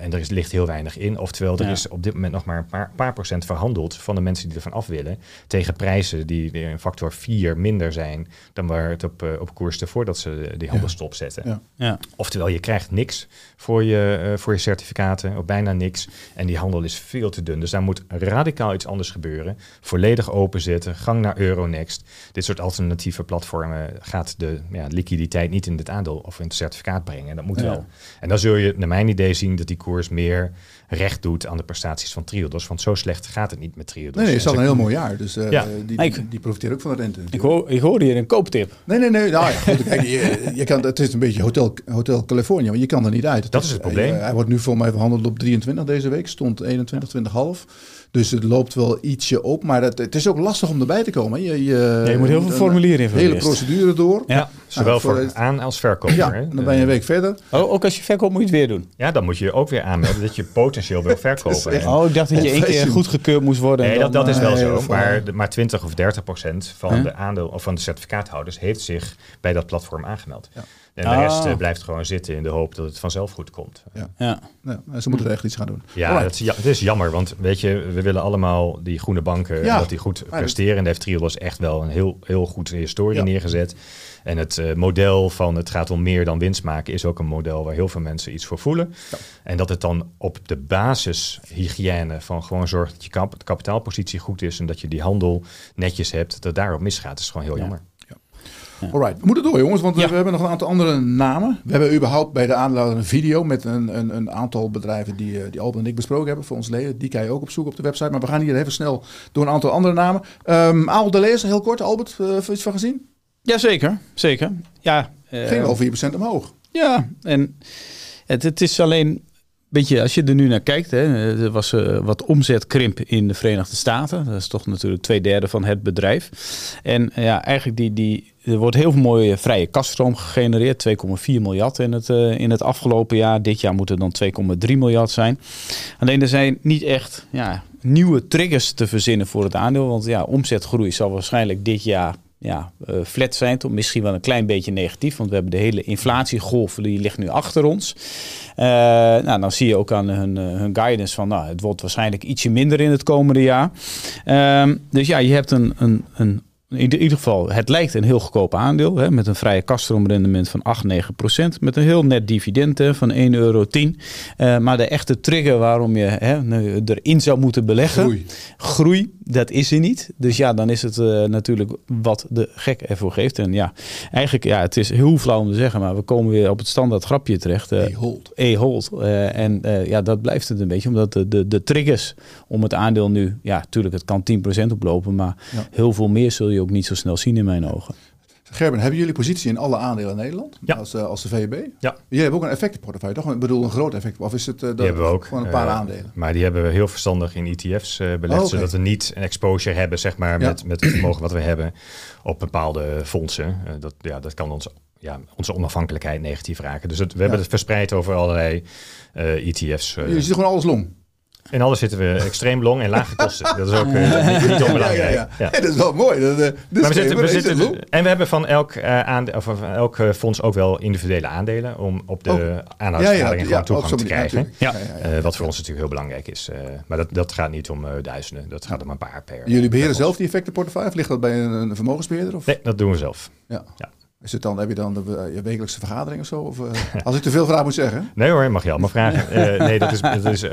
En er is, ligt heel weinig in. Oftewel, er is op dit moment nog maar een paar, paar, procent verhandeld van de mensen die ervan af willen. Tegen prijzen die een factor 4 minder zijn dan waar het op, uh, op koers voordat ze die handel stopzetten. Ja. Oftewel, je krijgt niks voor je, uh, voor je certificaten, of bijna niks. En die handel is veel te dun. Dus daar moet radicaal iets anders gebeuren. Volledig openzetten, gang naar Euronext. Dit soort alternatieve platformen gaat de ja, liquiditeit niet in het aandeel of in het certificaat brengen. Dat moet wel. En dan zul je naar mijn idee zien dat die koers meer recht doet aan de prestaties van Triodos. Want zo slecht gaat het niet met Triodos. Nee, nee het is al een heel mooi jaar. Dus uh, ja. die, die, profiteert ook van de rente. Ik hoor, ik hoor hier een kooptip. Nee, nee, nee. Nou, ja, goed, kijk, je, je, kan, het is een beetje Hotel, Hotel California, maar je kan er niet uit. dat is het probleem. Hij, hij, wordt nu voor mij verhandeld op 23 deze week. Stond 21, 20,5. Dus het loopt wel ietsje op, maar het, het is ook lastig om erbij te komen. Je, je, je moet heel veel formulieren invullen. hele procedure door. Ja, zowel voor, voor aan- als verkoper. Ja, dan ben je een week verder. Oh, ook als je verkoopt moet je het weer doen? Ja, dan moet je ook weer aanmelden dat je potentieel wil verkopen. oh, ik dacht dat je één keer goedgekeurd moest worden. Nee, dat, dat is wel zo. Maar, maar 20 of 30 procent van de aandeel of van de certificaathouders heeft zich bij dat platform aangemeld. Ja. En de rest uh, blijft gewoon zitten in de hoop dat het vanzelf goed komt. Ja. Ja. ja ze moeten er echt iets gaan doen. Ja, dat is, het is jammer, want weet je, we willen allemaal die groene banken dat die goed presteren. En de heeft Triodos echt wel een heel, heel goed historie neergezet. En het uh, model van het gaat om meer dan winst maken is ook een model waar heel veel mensen iets voor voelen. Ja. En dat het dan op de basishygiëne van gewoon zorgt dat je kap kapitaalpositie goed is en dat je die handel netjes hebt, dat daarop misgaat, is gewoon heel jammer. Alright, we moeten door jongens, want we hebben nog een aantal andere namen. We hebben überhaupt bij de aanlader een video met een, een, een aantal bedrijven die, eh, die Albert en ik besproken hebben voor ons leden. Die kan je ook opzoeken op de website. Maar we gaan hier even snel door een aantal andere namen. Um, Aal de Lees, heel kort. Albert, uh, iets van gezien? Jazeker, zeker. Ja, uh, Ging wel 4% omhoog. Ja, en het, het is alleen beetje, als je er nu naar kijkt, hè, er was uh, wat omzetkrimp in de Verenigde Staten. Dat is toch natuurlijk twee derde van het bedrijf. En ja, eigenlijk die, die, er wordt heel veel mooie vrije kaststroom gegenereerd. 2,4 miljard in het, uh, in het afgelopen jaar. Dit jaar moet het dan 2,3 miljard zijn. Alleen er zijn niet echt ja, nieuwe triggers te verzinnen voor het aandeel. Want ja, omzetgroei zal waarschijnlijk dit jaar ja, uh, flat zijn, tot misschien wel een klein beetje negatief. Want we hebben de hele inflatiegolf, die ligt nu achter ons. Uh, nou, dan zie je ook aan hun, hun guidance van, nou, het wordt waarschijnlijk ietsje minder in het komende jaar. Uh, dus ja, je hebt een, een, een in ieder geval, het lijkt een heel goedkoop aandeel. Hè, met een vrije kaststroomrendement van 8, 9 procent. Met een heel net dividend hè, van 1,10 euro. Uh, maar de echte trigger waarom je hè, erin zou moeten beleggen. Groei. Groei, dat is er niet. Dus ja, dan is het uh, natuurlijk wat de gek ervoor geeft. En ja, eigenlijk, ja, het is heel flauw om te zeggen. Maar we komen weer op het standaard grapje terecht. Uh, E-hold. E-hold. en ja, dat blijft het een beetje. Omdat de, de, de triggers om het aandeel nu... Ja, natuurlijk, het kan 10% oplopen. Maar heel veel meer zul je ook niet zo snel zien in mijn ogen. Gerben, hebben jullie positie in alle aandelen in Nederland? Ja. Als, uh, als de VEB? Ja. Jullie hebben ook een effectenportefeuille, toch? Ik bedoel, een groot effect. Of is het uh, die hebben we ook. gewoon een paar uh, aandelen? Maar die hebben we heel verstandig in ETF's belegd. Oh, okay. Zodat we niet een exposure hebben, zeg maar, ja. met, met het vermogen wat we hebben op bepaalde fondsen. dat, ja, dat kan ons, ja, onze onafhankelijkheid negatief raken. Dus het, we hebben het verspreid over allerlei ETF's. Je ziet gewoon alles long. In alles zitten we extreem long en lage kosten. Dat is ook uh, niet, niet onbelangrijk. Ja, ja, ja. dat is wel mooi. Dat, uh, maar we zitten, we zitten, en we hebben van elk, uh, aande, of van elk fonds ook wel individuele aandelen om op de oh. aanhoudsvergadering gewoon toegang te krijgen. Ja. wat voor ons natuurlijk heel belangrijk is. maar dat, dat gaat niet om duizenden. Dat gaat om een paar per. Jullie beheren zelf die effectenportefeuille? Of ligt dat bij een, een vermogensbeheerder? Of? Nee, dat doen we zelf. Ja. Is het dan, heb je dan de, eh, je wekelijkse vergadering of zo? Of, eh, als ik te veel vragen moet zeggen. Nee hoor, mag je allemaal vragen. Eh, nee, dat is, dat is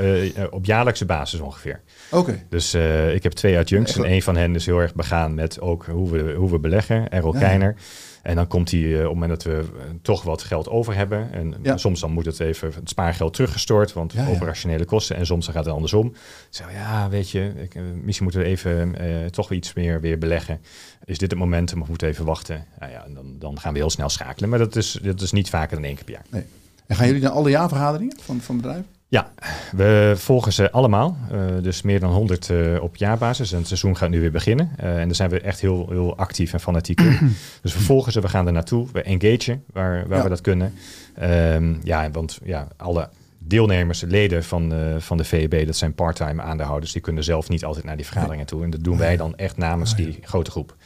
op jaarlijkse basis ongeveer. Oké. Dus ik heb twee adjuncts en een van hen is heel erg begaan met ook hoe we, hoe we beleggen. Errol ja. Keiner. En dan komt hij op het moment dat we toch wat geld over hebben. En soms dan moet het even het spaargeld teruggestort, want operationele kosten. En soms dan gaat het andersom. Zeg, ja, weet je, ik, misschien moeten we even toch iets meer weer beleggen is dit het momentum of moeten we even wachten? Nou ja, dan, dan gaan we heel snel schakelen. Maar dat is, dat is niet vaker dan één keer per jaar. Nee. En gaan jullie naar alle jaarvergaderingen van, van het bedrijf? Ja, we volgen ze allemaal. Uh, dus meer dan 100 uh, eh, op jaarbasis. En het seizoen gaat nu weer beginnen. Uh, en daar zijn we echt heel, heel actief en fanatiek in. dus we volgen ze, we gaan er naartoe. We engagen waar, waar we dat kunnen. Um, ja, want ja, alle deelnemers, leden van, van de VEB, dat zijn parttime aandeelhouders, die kunnen zelf niet altijd naar die vergaderingen toe. En dat doen wij dan echt namens die grote groep.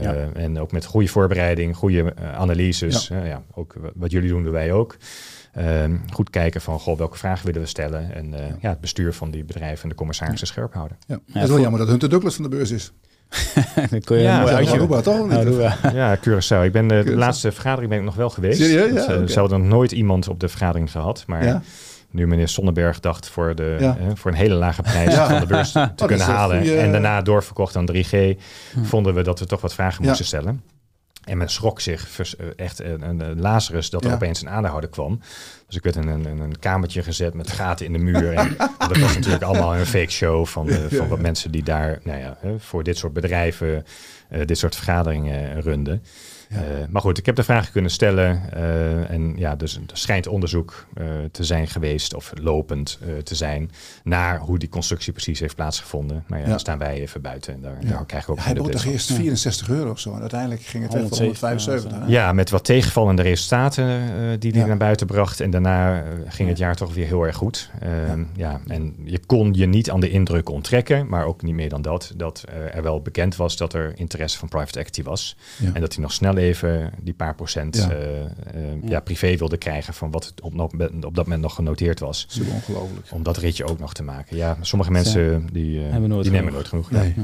Ja. En ook met goede voorbereiding, goede analyses. Ja. ja. ook wat jullie doen, doen wij ook. Ehm, goed kijken van goh, welke vragen willen we stellen. En ja. het bestuur van die bedrijven en de commissarissen scherp houden. Ja. Het is wel jammer dat Hunter Douglas van de beurs is. dan kun je ja, mooi uitje Aruba, toch? Aruba. Ja, Curaçao. Ik ben de, de, laatste vergadering ben ik nog wel geweest. Serieus? Ja, okay. Ze hadden nog nooit iemand op de vergadering gehad. Maar nu meneer Sonnenberg dacht voor, de, voor een hele lage prijs van de beurs te oh, kunnen halen. En daarna doorverkocht aan 3G, hm. vonden we dat we toch wat vragen moesten stellen. En men schrok zich eh, echt een, een Lazarus dat er opeens een aandeelhouder kwam. Dus ik werd in een, een, kamertje gezet met gaten in de muur. En dat was natuurlijk allemaal een fake show van, de, van wat mensen die daar nou ja, voor dit soort bedrijven uh, dit soort vergaderingen runden. Eh, maar goed, ik heb de vragen kunnen stellen. Uh, en ja, dus er schijnt onderzoek uh, te zijn geweest, of lopend te zijn, naar hoe die constructie precies heeft plaatsgevonden. Maar ja, ja. dan staan wij even buiten. En daar, ja. daar krijg ik ook Hij bood toch eerst 64 euro of zo. En uiteindelijk ging het echt 175. Ja, met wat tegenvallende resultaten die hij naar buiten bracht. En daarna ging het jaar toch weer heel erg goed. Ehm, ja. en je kon je niet aan de indruk onttrekken, maar ook niet meer dan dat, dat er wel bekend was dat er interesse van private equity was. En dat hij nog snel even die paar procent ja. Uh, uh, ja. privé wilde krijgen van wat op, op, op, dat moment nog genoteerd was. Dat is ongelooflijk. Om dat ritje ook nog te maken. Ja, sommige mensen die, uh, nooit die nemen nooit genoeg. Nee.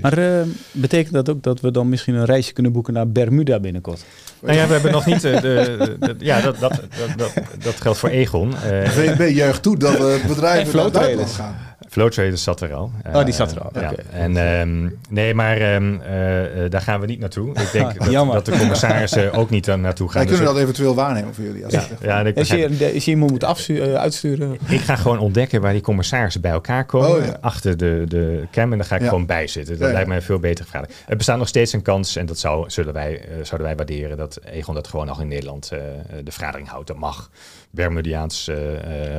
Maar betekent dat ook dat we dan misschien een reisje kunnen boeken naar Bermuda binnenkort? Nou ja, we hebben nog niet. De, de, ja, dat, dat, dat, dat, geldt voor Egon. Uh, VNB juicht toe dat bedrijven naar Duitsland gaan. Flow Traders zat er al. Oh, die zat er al. Ja. En um, nee, maar um, uh, daar gaan we niet naartoe. Ik denk dat, dat, de commissarissen ook niet naartoe gaan. Wij kunnen dus dat eventueel waarnemen voor jullie. Als ja. ja, ik als je, als je iemand moet afsturen, uitsturen. Ik ga gewoon ontdekken waar die commissarissen bij elkaar komen. Oh, achter de, de cam. En dan ga ik gewoon bij zitten. Dat lijkt mij een veel betere vraag. Er bestaat nog steeds een kans. En dat zou, zullen wij, uh, zouden wij waarderen. Dat Egon dat gewoon nog in Nederland uh, de vergadering houdt. Dat mag. Bermudiaans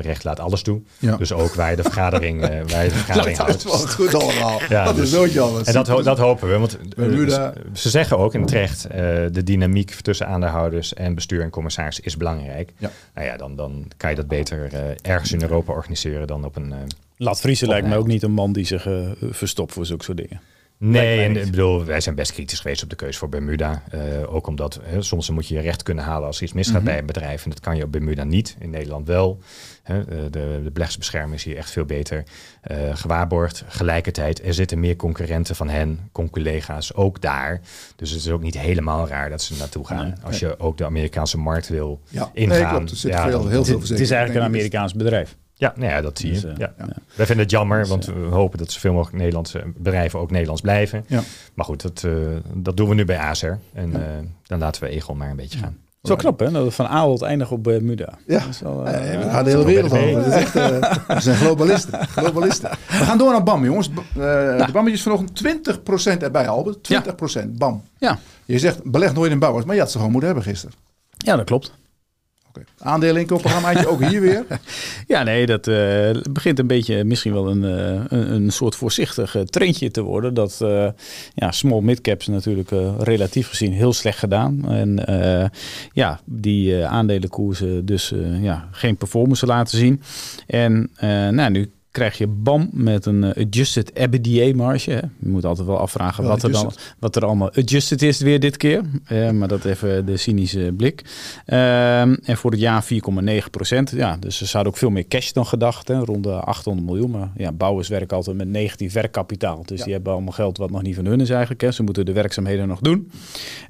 recht laat alles toe. Dus ook wij de vergadering, wij de vergadering houdt. Dat is wel goed allemaal. ja, dat is dus- nooit anders. En dat, dat hopen we. Want Bermuda. ze zeggen ook in terecht, de dynamiek tussen aandeelhouders en bestuur en commissaris is belangrijk. Ja. Nou ja, dan, dan kan je dat beter ergens in Europa organiseren dan op een... Laat Friese lijkt me ook niet een man die zich verstopt voor zulke soort dingen. Nee, en ik bedoel, wij zijn best kritisch geweest op de keuze voor Bermuda. Uh, ook omdat hè, soms moet je je recht kunnen halen als er iets misgaat mm bij een bedrijf. En dat kan je op Bermuda niet. In Nederland wel. Hè, eh, de, de is hier echt veel beter uh, gewaarborgd. Gelijkertijd, er zitten meer concurrenten van hen, conculega's, ook daar. Dus het is ook niet helemaal raar dat ze naartoe gaan. als je ook de Amerikaanse markt wil ja, ingaan. Nee, klopt. Er zit ja, veel, heel veel Het is eigenlijk een Amerikaans bedrijf. Ja, nou ja, dat zie je. Dus, uh, ja. ja. Wij vinden het jammer, dus, want we hopen dat zoveel mogelijk Nederlandse bedrijven ook Nederlands blijven. Ja. Maar goed, dat, uh, dat doen we nu bij ASR. En uh, dan laten we Egon maar een beetje gaan. Zo knap, hè? Dat we van Ahold eindigen op Bermuda. Ja, wel, we gaan de hele wereld over. Echt, we zijn globalisten. globalisten. We gaan door naar BAM, jongens. Nou. De BAM vanochtend 20% erbij, Albert. 20%, BAM. Ja. Je zegt, beleg nooit in bouwers, maar je had ze gewoon moeten hebben gisteren. Ja, dat klopt. Okay. Ook hier weer? Ja, nee, dat uh, begint een beetje misschien wel een, uh, een, een, soort voorzichtig trendje te worden. Dat uh, ja, small midcaps natuurlijk relatief gezien heel slecht gedaan. En ja, die aandelenkoersen dus ja, geen performance laten zien. En nou, nu krijg je BAM met een eh, adjusted EBITDA marge. Hè. Je moet altijd wel afvragen wat, er dan, wat er allemaal adjusted is weer dit keer. Uh, maar dat even de cynische blik. Ehm, en voor het jaar 4,9 procent. Ja, dus ze zouden ook veel meer cash dan gedacht. Hè, rond de 800 miljoen. Maar ja, bouwers werken altijd met negatief werkkapitaal. Dus die hebben allemaal geld wat nog niet van hun is eigenlijk. Hè. Ze moeten de werkzaamheden nog doen.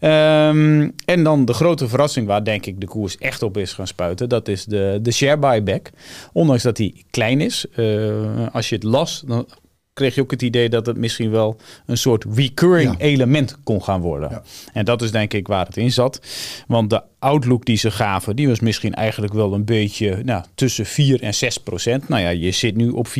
Um, en dan de grote verrassing waar denk ik de koers echt op is gaan spuiten. Dat is de, de share buyback. Ondanks dat die klein is. Uh, als je het las, dan kreeg je ook het idee dat het misschien wel een soort recurring element kon gaan worden. En dat is denk ik waar het in zat. Want de outlook die ze gaven, die was misschien eigenlijk wel een beetje nou, tussen 4 en 6 procent. Nou ja, je zit nu op 4,9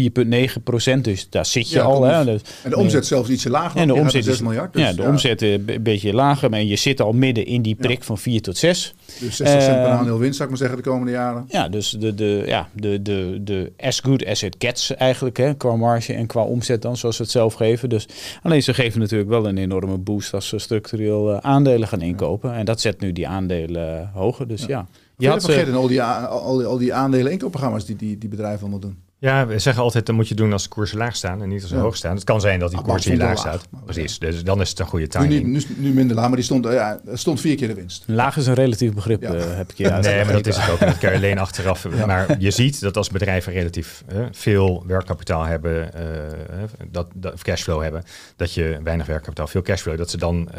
procent, dus daar zit je al. Hè. Dus, en de omzet zelfs ietsje lager. En de omzet 6 miljard. Dus, ja, de omzet een beetje lager, maar je zit al midden in die prik van 4 tot 6. Dus 60 cent per aandeel winst, zou ik maar zeggen, de komende jaren. Ja, dus de, de, ja, de, de, de as good as it gets eigenlijk, hè, qua marge en qua omzet dan, zoals ze het zelf geven. Dus alleen ze geven natuurlijk wel een enorme boost als ze structureel aandelen gaan inkopen. En dat zet nu die aandelen hoger. Dus ja. Je had vergeten al die, al die, al die aandelen inkoopprogramma's die, die die bedrijven allemaal doen. Ja, we zeggen altijd, dat moet je doen als de koersen laag staan en niet als ze hoog staan. Het kan zijn dat die ah, koers hier laag staat. Precies, dus dan is het een goede timing. Nu, nu, minder laag, maar die stond, ja, stond vier keer de winst. Laag is een relatief begrip, ja. uh, heb ik je Nee, maar dat is het ook. Dat kan je alleen achteraf. Maar je ziet dat als bedrijven relatief uh, veel werkkapitaal hebben, uh, dat, dat, cashflow hebben, dat je weinig werkkapitaal, veel cashflow, dat ze dan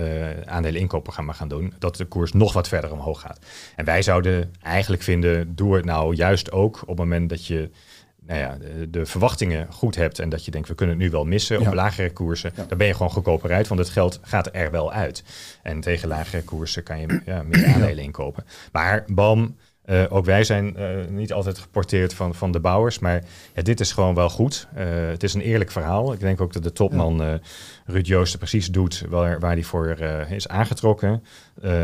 aandelen inkopen gaan, gaan doen, dat de koers nog wat verder omhoog gaat. En wij zouden eigenlijk vinden, doe het nou juist ook op het moment dat je nou ja, de, de, verwachtingen goed hebt en dat je denkt we kunnen het nu wel missen op lagere koersen, dan ben je gewoon goedkoper uit, want het geld gaat er wel uit. En tegen lagere koersen kan je ja, meer aandelen inkopen. Maar BAM, uh, ook wij zijn uh, niet altijd geporteerd van, van de bouwers, maar ja, dit is gewoon wel goed. Uh, het is een eerlijk verhaal. Ik denk ook dat de topman. Ruud Joosten precies doet waar, waar hij voor is aangetrokken.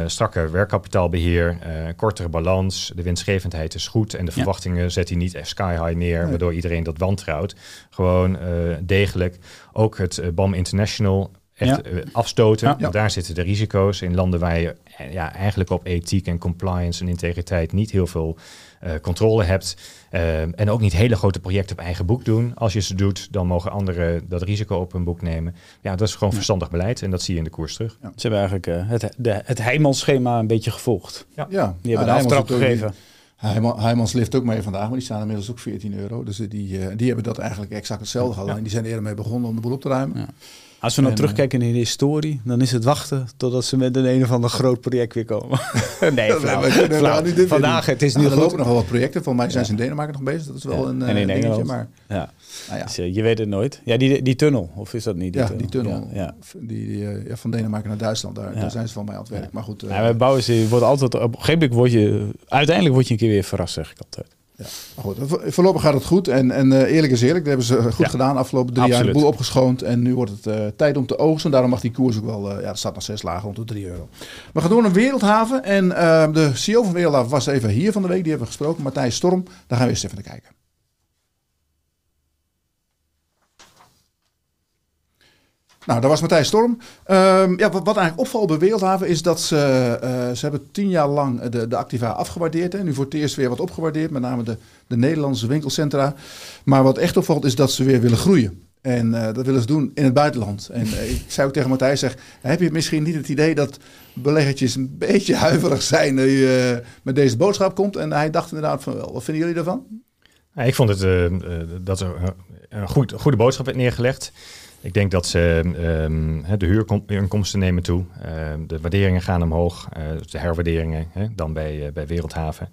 strakke werkkapitaalbeheer, kortere balans, de winstgevendheid is goed en de verwachtingen zet hij niet sky high neer, waardoor iedereen dat wantrouwt. Gewoon degelijk. Ook het BAM International echt ja. afstoten. Ja. Daar zitten de risico's in landen waar je ja, eigenlijk op ethiek en compliance en integriteit niet heel veel uh, controle hebt. Uh, en ook niet hele grote projecten op eigen boek doen. Als je ze doet, dan mogen anderen dat risico op hun boek nemen. Ja, dat is gewoon verstandig beleid en dat zie je in de koers terug. Ja. Ze hebben eigenlijk uh, het, de, het Heijmans-schema een beetje gevolgd. Ja, ja. die hebben de aftrap gegeven. Heijmans lift ook mee vandaag, maar die staan inmiddels ook 14 euro. Dus die, die hebben dat eigenlijk exact hetzelfde gehad. En die zijn eerder mee begonnen om de boel op te ruimen. Als we nou terugkijken in de historie, dan is het wachten totdat ze met een een of ander groot project weer komen. nee, flauw. flauw. Vandaag, het is nu nou, er lopen nog wel wat projecten. Volgens mij zijn ze in Denemarken nog bezig. Dat is wel een, en in uh, dingetje, maar... Ja. Nou ja. Dus, uh, je weet het nooit. Ja, die, die tunnel, of is dat niet? Die ja, tunnel? die tunnel. Ja, Die, die uh, ja, van Denemarken naar Duitsland, daar, daar zijn ze van mij aan het werk. Maar goed. Uh, ja, bij bouwen ze, wordt altijd, op een gegeven moment word je, uiteindelijk word je een keer weer verrast, zeg ik altijd. Ja. Maar goed, voorlopig gaat het goed. En, en uh, eerlijk is eerlijk, dat hebben ze goed ja. gedaan. Afgelopen drie Absoluut. jaar de boel opgeschoond. En nu wordt het uh, tijd om te oogsten. Daarom mag die koers ook wel, uh, ja, er staat nog zes lagen, rond de 3 euro. We gaan door naar Wereldhaven. En de CEO van Wereldhaven was even hier van de week. Die hebben we gesproken, Matthijs Storm. Daar gaan we eens even naar kijken. Nou, dat was Matthijs Storm. Um, ja, wat, wat, eigenlijk opvalt bij Wereldhaven is dat ze, uh, ze hebben tien jaar lang de, de Activa afgewaardeerd. En nu voor het eerst weer wat opgewaardeerd, met name de, de Nederlandse winkelcentra. Maar wat echt opvalt is dat ze weer willen groeien. En uh, dat willen ze doen in het buitenland. En uh, ik zei ook tegen Matthijs, zeg, heb je misschien niet het idee dat beleggertjes een beetje huiverig zijn nu je met deze boodschap komt? En hij dacht inderdaad van wel. Wat vinden jullie daarvan? Ja, ik vond het dat er een goed, goede boodschap werd neergelegd. Ik denk dat ze um, de huurinkomsten nemen toe. Uh, de waarderingen gaan omhoog. Uh, de herwaarderingen hè, dan bij, uh, bij Wereldhaven.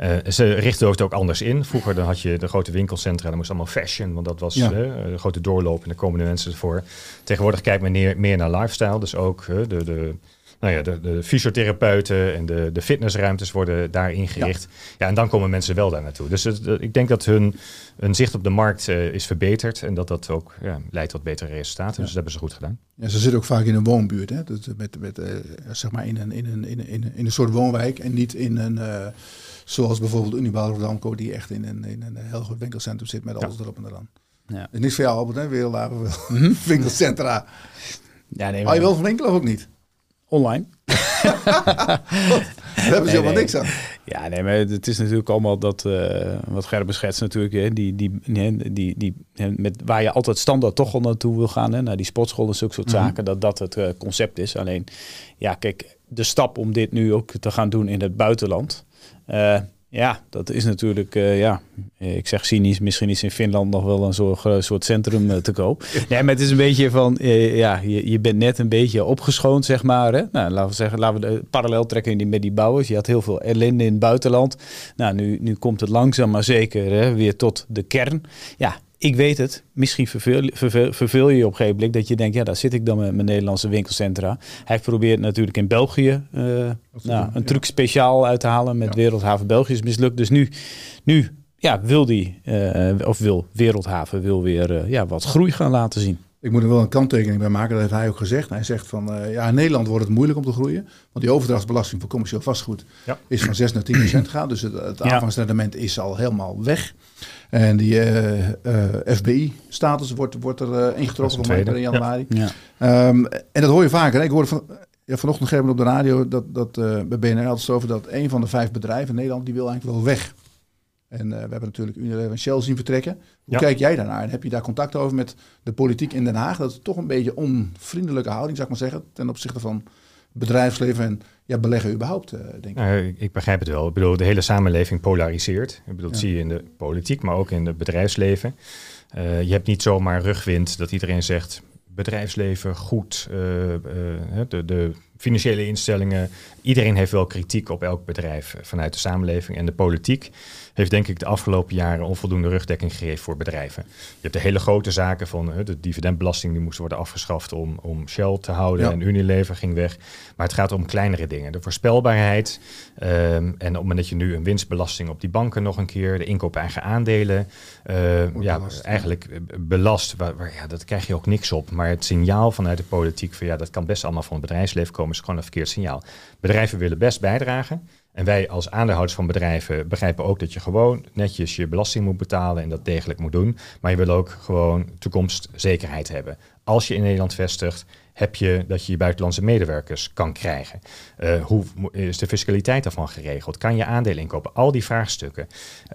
Uh, ze richten het ook anders in. Vroeger dan had je de grote winkelcentra, dat moest allemaal fashion, want dat was ja. de grote doorloop en daar komen de mensen voor. Tegenwoordig kijkt men meer, meer naar lifestyle, dus ook de, de, nou ja, de, de fysiotherapeuten en de, de fitnessruimtes worden daar ingericht. Ja. ja, en dan komen mensen wel daar naartoe. Dus het, ik denk dat hun, hun zicht op de markt uh, is verbeterd en dat dat ook ja, leidt tot betere resultaten. Dus dat hebben ze goed gedaan. Ja, ze zitten ook vaak in een woonbuurt, hè? Dat, met, met, uh, zeg maar in een, in, een, in, een, in een soort woonwijk en niet in een... Uh, zoals bijvoorbeeld Unibail Rotterdam, die echt in een, in een heel goed winkelcentrum zit met alles erop en eraan. Ja. Is niks voor jou, Albert, hè? -hmm. winkelcentra. Ja, nee, maar... Hou je wel van winkelen of ook niet? Online. Daar hebben ze helemaal niks aan. Ja, nee, maar het is natuurlijk allemaal dat, uh, wat Gerben schetst natuurlijk, hè, die, die, die, die, die, met, waar je altijd standaard toch al naartoe wil gaan, hè, naar die sportschool en zulke soort mhm. zaken, dat dat het uh, concept is. Alleen, ja, kijk, de stap om dit nu ook te gaan doen in het buitenland, uh, ja, dat is natuurlijk, uh, ja, ik zeg cynisch, misschien is in Finland nog wel een soort, soort centrum uh, te koop. Nee, maar het is een beetje van, uh, ja, je, je bent net een beetje opgeschoond, zeg maar. Hè? Nou, laten we zeggen, laten we de parallel trekken die, met die bouwers. Je had heel veel ellende in het buitenland. Nou, nu, nu komt het langzaam maar zeker hè, weer tot de kern. Ja, ik weet het, misschien verveel, verveel, je op een gegeven moment dat je denkt, ja, daar zit ik dan met mijn Nederlandse winkelcentra. Hij probeert natuurlijk in België uh, nou, een truc speciaal uit te halen met Wereldhaven België is mislukt. Dus nu, nu ja, wil die, uh, of wil Wereldhaven wil weer uh, ja, wat groei gaan laten zien. Ik moet er wel een kanttekening bij maken, dat heeft hij ook gezegd. Hij zegt van, uh, ja, in Nederland wordt het moeilijk om te groeien. Want die overdrachtsbelasting voor commercieel vastgoed ja. is van 6 naar 10 procent gegaan. Dus het, het aanvangsrendement is al helemaal weg. En die uh, uh, FBI-status wordt, wordt er uh, ingetrokken van in januari. Ja. Um, en dat hoor je vaker. Ik hoorde van, ja, vanochtend op de radio dat, dat bij BNR altijd over dat een van de vijf bedrijven in Nederland die wil eigenlijk wel weg. En we hebben natuurlijk Unilever en Shell zien vertrekken. Hoe kijk jij daarnaar? En heb je daar contact over met de politiek in Den Haag? Dat is toch een beetje onvriendelijke houding, zou ik maar zeggen, ten opzichte van bedrijfsleven en ja, beleggen überhaupt, uh, denk ik. Nou, ik begrijp het wel. Ik bedoel, de hele samenleving polariseert. Ik bedoel, dat zie je in de politiek, maar ook in het bedrijfsleven. Uh, je hebt niet zomaar rugwind dat iedereen zegt bedrijfsleven goed, uh, de, de, financiële instellingen. Iedereen heeft wel kritiek op elk bedrijf vanuit de samenleving en de politiek heeft denk ik de afgelopen jaren onvoldoende rugdekking gegeven voor bedrijven. Je hebt de hele grote zaken van de dividendbelasting die moest worden afgeschaft om, om Shell te houden en Unilever ging weg. Maar het gaat om kleinere dingen. De voorspelbaarheid um, en op het moment dat je nu een winstbelasting op die banken nog een keer, de inkoop eigen aandelen, uh, ja, eigenlijk belast. Waar, waar, ja, dat krijg je ook niks op. Maar het signaal vanuit de politiek van ja, dat kan best allemaal van het bedrijfsleven komen, is gewoon een verkeerd signaal. Bedrijven willen best bijdragen. En wij als aandeelhouders van bedrijven begrijpen ook dat je gewoon netjes je belasting moet betalen en dat degelijk moet doen. Maar je wil ook gewoon toekomstzekerheid hebben. Als je in Nederland vestigt, heb je dat je je buitenlandse medewerkers kan krijgen? Uh, hoe is de fiscaliteit daarvan geregeld? Kan je aandelen inkopen? Al die vraagstukken.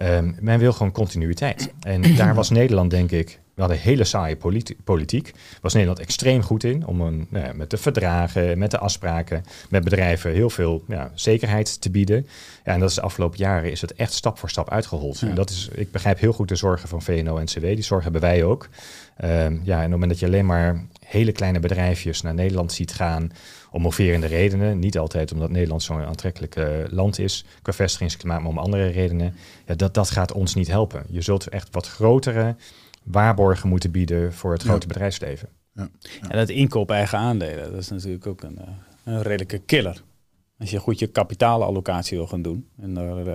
Um, men wil gewoon continuïteit. En daar was Nederland, denk ik, we hadden hele saaie politiek. Was Nederland extreem goed in om een, nou ja, met de verdragen, met de afspraken, met bedrijven heel veel ja, zekerheid te bieden. Ja, en dat is de afgelopen jaren is het echt stap voor stap uitgehold. En dat is, ik begrijp heel goed de zorgen van VNO-NCW. Die zorgen hebben wij ook. Um, ja, en op het moment dat je alleen maar hele kleine bedrijfjes naar Nederland ziet gaan om moverende redenen. Niet altijd omdat Nederland zo'n aantrekkelijk uh, land is qua vestigingsklimaat, maar om andere redenen. Ja, dat, dat gaat ons niet helpen. Je zult echt wat grotere waarborgen moeten bieden voor het grote bedrijfsleven. Ja. En dat inkoop eigen aandelen, dat is natuurlijk ook een, eh, een redelijke killer. Als je goed je kapitaalallocatie wil gaan doen. En daar, uh,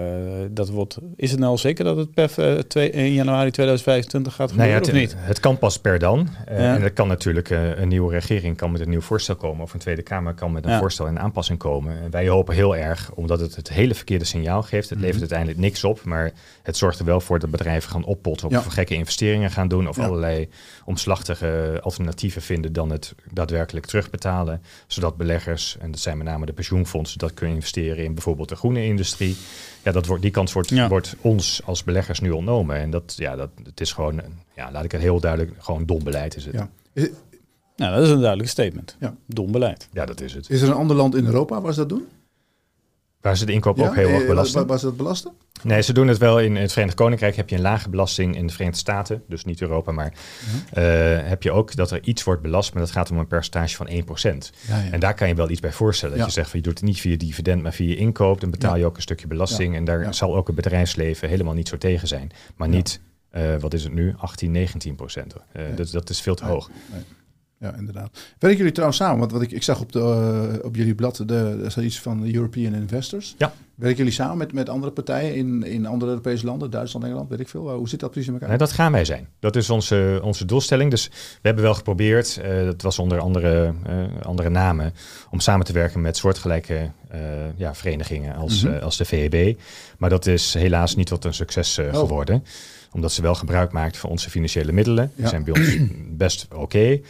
dat wordt, is het nou al zeker dat het per uh, 2, 1 januari 2025 gaat gebeuren nou ja, het, of niet? Het kan pas per dan. Uh, ja. En er kan natuurlijk een nieuwe regering kan met een nieuw voorstel komen. Of een Tweede Kamer kan met een ja. voorstel en aanpassing komen. En wij hopen heel erg, omdat het het hele verkeerde signaal geeft. Het levert mm -hmm. uiteindelijk niks op. Maar het zorgt er wel voor dat bedrijven gaan oppotten. Of gekke investeringen gaan doen. Of allerlei omslachtige alternatieven vinden dan het daadwerkelijk terugbetalen. Zodat beleggers, en dat zijn met name de pensioenfondsen dat kunnen investeren in bijvoorbeeld de groene industrie. Ja, dat wordt, die kans wordt, ja. wordt ons als beleggers nu ontnomen. En dat, ja, dat het is gewoon, ja, laat ik het heel duidelijk, gewoon dom beleid is het. Ja. Nou, dat is een duidelijk statement. Ja. Dom beleid. Ja, dat is het. Is er een ander land in Europa waar ze dat doen? Waar ze de inkoop ja, ook heel erg belasten. Waar, waar ze dat belasten? Nee, ze doen het wel in het Verenigd Koninkrijk. Heb je een lage belasting in de Verenigde Staten, dus niet Europa, maar uh, heb je ook dat er iets wordt belast, maar dat gaat om een percentage van 1%. Ja, ja. En daar kan je wel iets bij voorstellen. Dat je zegt van je doet het niet via dividend, maar via je inkoop, dan betaal je ook een stukje belasting. En daar zal ook het bedrijfsleven helemaal niet zo tegen zijn. Maar niet, uh, wat is het nu, 18, 19 procent. Uh, dat, dat is veel te hoog. Nee ja, inderdaad. Werken jullie trouwens samen? Want wat ik, ik zag op, de, uh, op jullie blad, de, er staat iets van de European Investors. Ja. Werken jullie samen met, met andere partijen in, in andere Europese landen, Duitsland, Engeland, weet ik veel? Hoe zit dat precies in elkaar? Nee, dat gaan wij zijn. Dat is onze, onze doelstelling. Dus we hebben wel geprobeerd, uh, dat was onder andere, uh, andere namen, om samen te werken met soortgelijke ja, verenigingen als, mm -hmm. als de VEB. Maar dat is helaas niet tot een succes oh. geworden omdat ze wel gebruik maakten van onze financiële middelen. Die ja. zijn bij ons best oké. Okay,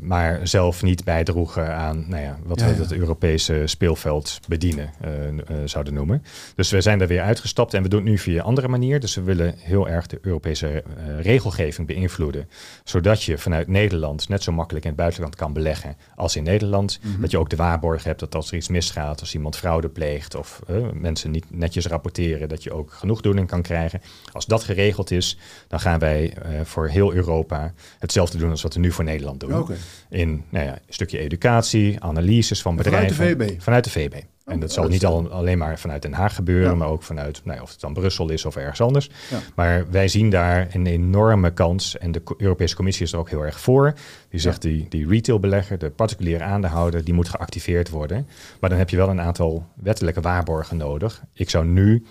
maar zelf niet bijdroegen aan nou ja, wat ja, we het Europese speelveld bedienen. Uh, zouden noemen. Dus we zijn er weer uitgestapt en we doen het nu via een andere manier. Dus we willen heel erg de Europese regelgeving beïnvloeden. Zodat je vanuit Nederland net zo makkelijk in het buitenland kan beleggen als in Nederland. Mhm. Dat je ook de waarborg hebt dat als er iets misgaat, als iemand fraude pleegt of mensen niet netjes rapporteren, dat je ook genoegdoening kan krijgen. Als dat geregeld is, dan gaan wij voor heel Europa hetzelfde doen als wat we nu voor Nederland doen. In nou ja, een stukje educatie, analyses van bedrijven. Vanuit de VB? Vanuit de VB. en oh, dat zal niet al, alleen maar vanuit Den Haag gebeuren, maar ook vanuit, nou ja, of het dan Brussel is of ergens anders. Maar wij zien daar een enorme kans en de Europese Commissie is er ook heel erg voor. Die zegt die, die retailbelegger, de particuliere aandeelhouder, die moet geactiveerd worden. Maar dan heb je wel een aantal wettelijke waarborgen nodig. Ik zou nu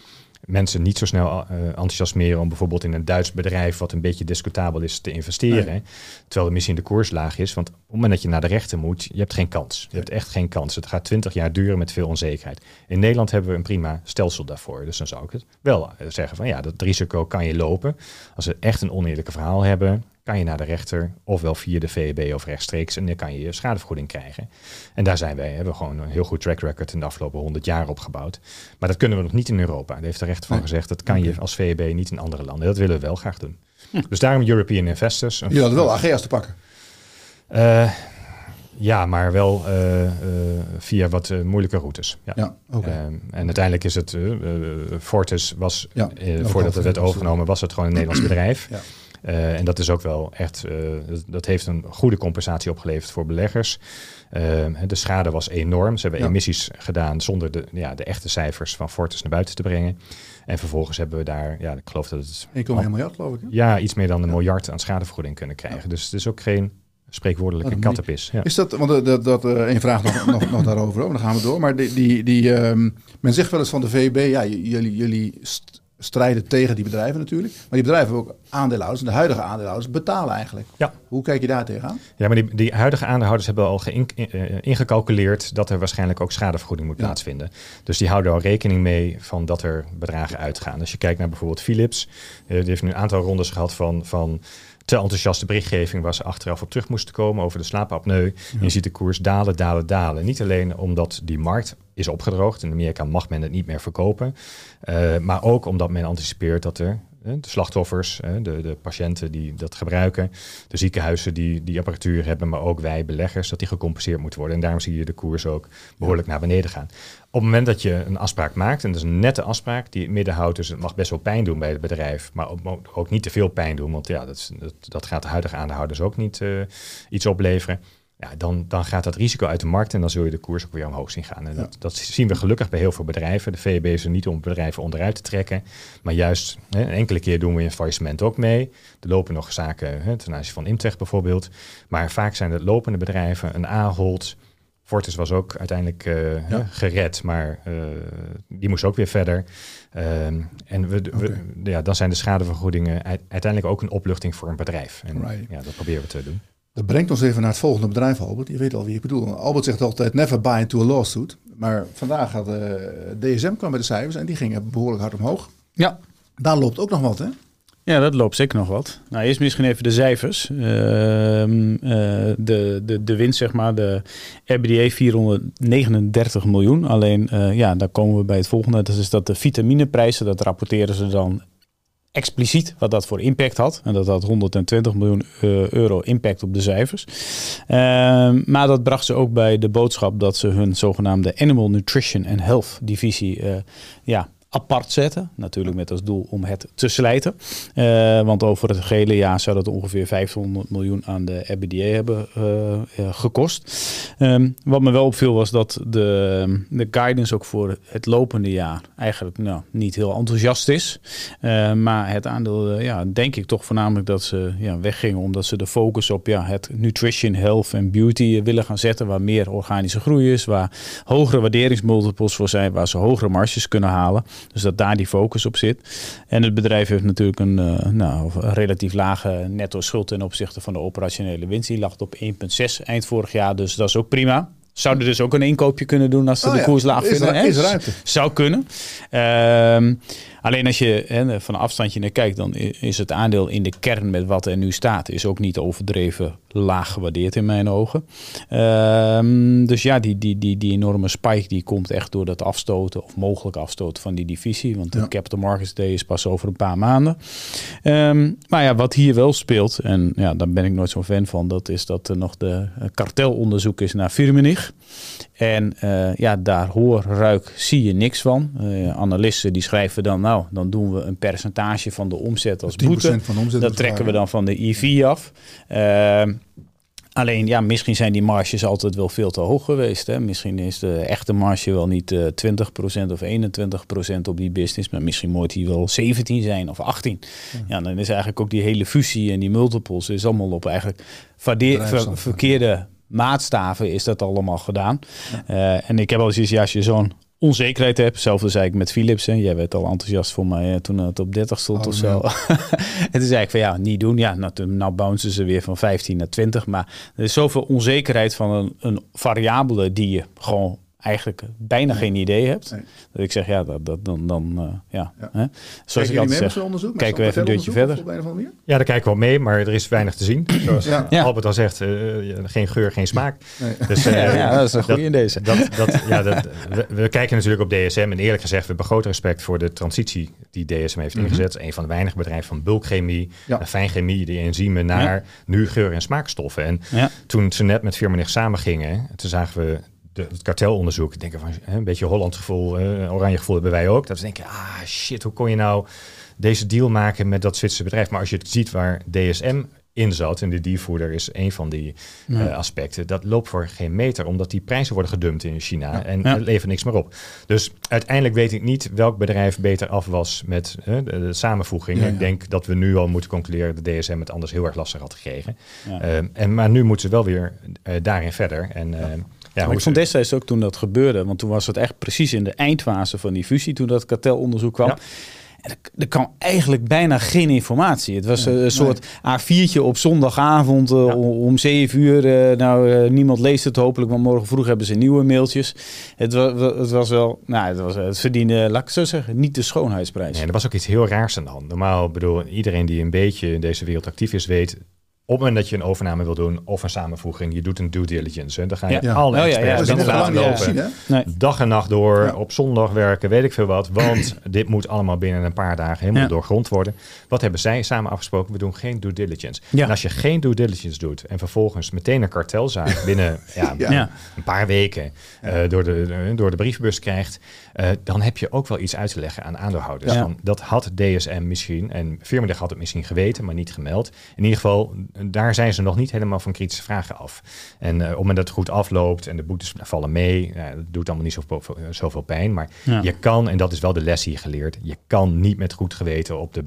mensen niet zo snel uh, enthousiasmeren om bijvoorbeeld in een Duits bedrijf wat een beetje discutabel is te investeren. Terwijl de misschien de koers laag is. Want op het moment dat je naar de rechter moet, je hebt geen kans. Je hebt echt geen kans. Het gaat twintig jaar duren met veel onzekerheid. In Nederland hebben we een prima stelsel daarvoor. Dus dan zou ik het wel eh, zeggen van ja, dat risico kan je lopen. Als we echt een oneerlijke verhaal hebben, kan je naar de rechter, ofwel via de VEB of rechtstreeks, en dan kan je je schadevergoeding krijgen. En daar zijn wij, hebben gewoon een heel goed track record in de afgelopen 100 jaar opgebouwd. Maar dat kunnen we nog niet in Europa. Daar heeft de rechter van gezegd, dat kan je als VEB niet in andere landen. Dat willen we wel graag doen. Hm. Dus daarom European Investors. Je had wel AGS te pakken. Uh, ja, maar wel uh, uh, via wat uh, moeilijke routes. Ja. ja okay. en uiteindelijk is het, Fortis was, ja, voordat het werd overgenomen, was het gewoon een Nederlands bedrijf. Ja. Uh, en dat is ook wel echt, uh, dat heeft een goede compensatie opgeleverd voor beleggers. Uh, de schade was enorm. Ze hebben ja. emissies gedaan zonder de, ja, de echte cijfers van Fortis naar buiten te brengen. En vervolgens hebben we daar, ja, ik geloof dat het... 1,1 miljard geloof ik. Hè? Ja, iets meer dan een miljard aan schadevergoeding kunnen krijgen. Dus het is ook geen spreekwoordelijke oh, kattenpis. Ja. Is dat, want dat, dat een vraag nog, nog, nog daarover, dan gaan we door. Maar die, die, die um, men zegt wel eens van de VB, ja, jullie, jullie strijden tegen die bedrijven natuurlijk. Maar die bedrijven hebben ook aandeelhouders. En de huidige aandeelhouders betalen eigenlijk. Ja. Hoe kijk je daar tegenaan? Ja, maar die, die huidige aandeelhouders hebben al in, uh, ingecalculeerd dat er waarschijnlijk ook schadevergoeding moet plaatsvinden. Dus die houden al rekening mee van dat er bedragen uitgaan. Als je kijkt naar bijvoorbeeld Philips, uh, die heeft nu een aantal rondes gehad van, van te enthousiaste berichtgeving waar ze achteraf op terug moesten komen over de slaapapneu. Je ziet de koers dalen, dalen, dalen. Niet alleen omdat die markt is opgedroogd. In Amerika mag men het niet meer verkopen. Uh, maar ook omdat men anticipeert dat er de slachtoffers, de, de patiënten die dat gebruiken, de ziekenhuizen die die apparatuur hebben, maar ook wij beleggers, dat die gecompenseerd moeten worden. En daarom zie je de koers ook behoorlijk naar beneden gaan. Op het moment dat je een afspraak maakt, en dat is een nette afspraak die het midden houdt, dus het mag best wel pijn doen bij het bedrijf, maar ook, ook niet te veel pijn doen, want ja, dat, dat, gaat de huidige aandeelhouders ook niet uh, iets opleveren ja, dan, dan gaat dat risico uit de markt en dan zul je de koers ook weer omhoog zien gaan. En dat, dat, zien we gelukkig bij heel veel bedrijven. De VEB is er niet om bedrijven onderuit te trekken, maar juist hè, een enkele keer doen we een faillissement ook mee. Er lopen nog zaken hè, ten aanzien van Imtech bijvoorbeeld. Maar vaak zijn het lopende bedrijven, een Ahold, Fortis was ook uiteindelijk uh, gered, maar uh, die moest ook weer verder. Uh, en we, we, ja, dan zijn de schadevergoedingen uiteindelijk ook een opluchting voor een bedrijf. En right. ja, dat proberen we te doen. Dat brengt ons even naar het volgende bedrijf, Albert. Je weet al wie ik bedoel. Albert zegt altijd never buy into a lawsuit. Maar vandaag had uh, DSM kwam bij de cijfers en die gingen behoorlijk hard omhoog. Ja. Daar loopt ook nog wat, hè? Ja, dat loopt zeker nog wat. Nou, eerst misschien even de cijfers. Uh, de, de, de winst, zeg maar, de RBDA 439 miljoen. Alleen, uh, ja, daar komen we bij het volgende. Dat is dat de vitamineprijzen, dat rapporteren ze dan expliciet wat dat voor impact had. En dat had 120 miljoen eh, euro impact op de cijfers. Ehm, maar dat bracht ze ook bij de boodschap dat ze hun zogenaamde Animal Nutrition and Health divisie uh, ja, apart zetten. Natuurlijk met als doel om het te slijten. Uh, want over het gehele jaar zou dat ongeveer 500 miljoen aan de RBDA hebben uh, gekost. Um, wat me wel opviel was dat de, de guidance ook voor het lopende jaar eigenlijk nou, niet heel enthousiast is. Uh, maar het aandeel, ja, denk ik toch voornamelijk dat ze ja, weggingen omdat ze de focus op ja, het nutrition, health en beauty willen gaan zetten. Waar meer organische groei is, waar hogere waarderingsmultiples voor zijn, waar ze hogere marges kunnen halen. Dus dat daar die focus op zit. En het bedrijf heeft natuurlijk een, uh, nou, relatief lage netto schuld ten opzichte van de operationele winst. Die lag op 1,6 eind vorig jaar, dus dat is ook prima. Zouden dus ook een inkoopje kunnen doen als ze oh de koers laag vinden. Is, is ruimte. Zou kunnen. Uh, Alleen als je hè, van een afstandje naar kijkt, dan is het aandeel in de kern met wat er nu staat, is ook niet overdreven laag gewaardeerd in mijn ogen. Ehm, dus ja, die, die, die, die enorme spike die komt echt door dat afstoten of mogelijk afstoten van die divisie. Want de Capital Markets Day is pas over een paar maanden. Ehm, maar ja, wat hier wel speelt, en ja, daar ben ik nooit zo'n fan van, dat is dat er nog de kartelonderzoek is naar Firmenich. En uh, ja, daar hoor, ruik, zie je niks van. Uh, analisten die schrijven dan, nou, dan doen we een percentage van de omzet als boete. Van de omzet dat trekken we dan van de IV af. Uh, Alleen ja, misschien zijn die marges altijd wel veel te hoog geweest. Hè? Misschien is de echte marge wel niet uh, 20% of 21% op die business, maar misschien moet die wel 17 zijn of 18. Ja. ja. dan is eigenlijk ook die hele fusie en die multiples is allemaal op eigenlijk ver verkeerde maatstaven is dat allemaal gedaan. Ja. Uh, en ik heb al eens ja, als je zo'n onzekerheid heb. Hetzelfde zei ik met Philips. Hè. Jij werd al enthousiast voor mij toen het op 30 stond oh, of zo. en toen zei ik van ja, niet doen. Ja, nou, nou bouncen ze weer van 15 naar 20. Maar er is zoveel onzekerheid van een, een variabele die je gewoon eigenlijk bijna geen idee hebt. Dat ik zeg, ja, dat, dat, dan, dan uh, ja. ja. Hè? Zoals ik altijd zeg, onderzoek, kijken we even een deurtje verder. Ja, daar kijken we wel mee, maar er is weinig te zien. Zoals ja. Albert al zegt, uh, geen geur, geen smaak. Nee. Dus, uh, ja, dat is een goede in deze. Dat, dat, ja, dat, we, we, kijken natuurlijk op DSM en eerlijk gezegd, we hebben groot respect voor de transitie die DSM heeft mm -hmm. ingezet. Een van de weinige bedrijven van bulkchemie, ja. fijnchemie, die enzymen naar nu geur- en smaakstoffen. En toen ze net met Firmenich samen gingen, toen zagen we de, het kartelonderzoek. Denken van een beetje Holland gevoel, uh, oranje gevoel hebben wij ook. Dat we denken, ah shit, hoe kon je nou deze deal maken met dat Zwitserse bedrijf? Maar als je het ziet waar DSM in zat, en de diervoerder is een van die uh, aspecten, dat loopt voor geen meter, omdat die prijzen worden gedumpt in China ja. en ja. levert niks meer op. Dus uiteindelijk weet ik niet welk bedrijf beter af was met uh, de, de, samenvoeging. Ik denk dat we nu al moeten concluderen dat DSM het anders heel erg lastig had gekregen. Uh, en, maar nu moeten ze wel weer daarin verder. En ja, ik vond destijds ook toen dat gebeurde, want toen was het echt precies in de eindfase van die fusie, toen dat kartelonderzoek kwam. Ja. En er, kwam eigenlijk bijna geen informatie. Het was een soort A4'tje op zondagavond uh, om 7 uur. Uh, nou, uh, niemand leest het hopelijk, maar morgen vroeg hebben ze nieuwe mailtjes. Het was, het was wel, nou, het, was, het verdiende, laat ik zo zeggen, niet de schoonheidsprijs. Nee, er was ook iets heel raars aan de hand. Normaal, bedoel, iedereen die een beetje in deze wereld actief is, weet op het moment dat je een overname wil doen of een samenvoeging, je doet een due diligence. En dan ga je ja. alle oh, ja, ja, ja. laten lopen. Nee. Dag en nacht door, op zondag werken, weet ik veel wat. Want dit moet allemaal binnen een paar dagen helemaal doorgrond worden. Wat hebben zij samen afgesproken? We doen geen due diligence. En als je geen due diligence doet en vervolgens meteen een kartelzaak binnen ja, een paar weken uh, door, de, door de brievenbus krijgt, uh, dan heb je ook wel iets uit te leggen aan aandeelhouders. Van, dat had DSM misschien, en Firmendag had het misschien geweten, maar niet gemeld. In ieder geval daar zijn ze nog niet helemaal van kritische vragen af. En uh, op het moment dat het goed afloopt en de boetes vallen mee, dat doet allemaal niet zoveel, zoveel pijn. Maar ja. je kan, en dat is wel de les hier geleerd, je kan niet met goed geweten op de,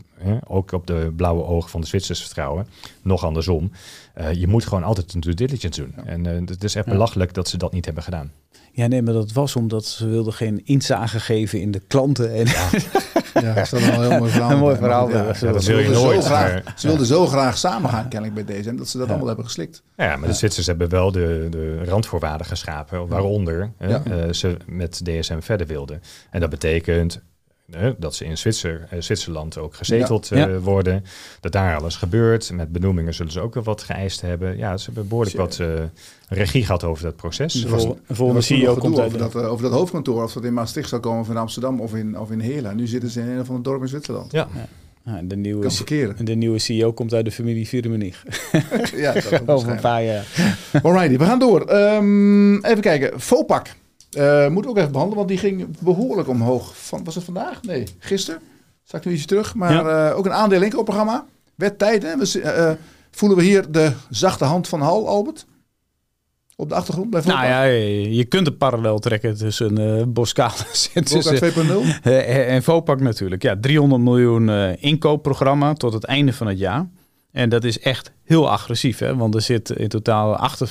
ook op de blauwe ogen van de Zwitsers vertrouwen. Nog andersom. Uh, je moet gewoon altijd een due diligence doen. Ja. En het is echt belachelijk dat ze dat niet hebben gedaan. Ja, nee, maar dat was omdat ze wilden geen inzage geven in de klanten. En ja. Ja, dat is wel een heel mooi verhaal. Een mooi verhaal. Ja, ja, dat wil je nooit. Graag, ze wilden zo graag samen gaan, kennelijk bij DSM, dat ze dat allemaal hebben geslikt. Ja, maar de Zwitsers hebben wel de, de randvoorwaarden geschapen, waaronder uh, ze met DSM verder wilden. En dat betekent dat ze in Zwitser, uh, Zwitserland ook gezeteld ja, ja. Uh, worden. Dat daar alles gebeurt. Met benoemingen zullen ze ook wel wat geëist hebben. Ja, ze hebben behoorlijk wat uh, regie gehad over dat proces. De vol, volgende CEO komt over dat, over dat hoofdkantoor. Of dat in Maastricht zou komen van Amsterdam of in, of in Heerlen. Nu zitten ze in een van de dorp in Zwitserland. Ja. ja. de, nieuwe, de nieuwe CEO komt uit de familie Vierenmenig. ja, dat over een paar jaar. Alrighty, we gaan door. Um, even kijken. Fopak. Uh, moet ook even behandelen, want die ging behoorlijk omhoog. Van, was het vandaag? Nee, gisteren. Zag ik nu iets terug. Maar ja. uh, ook een aandeel inkoopprogramma. Werd tijd, hè? We, uh, voelen we hier de zachte hand van Hal, Albert? Op de achtergrond bij Nou ja, je kunt een parallel trekken tussen uh, Boskaal en, en Vopak natuurlijk. Ja, 300 miljoen inkoopprogramma tot het einde van het jaar. En dat is echt heel agressief, hè? want er zit in totaal 58%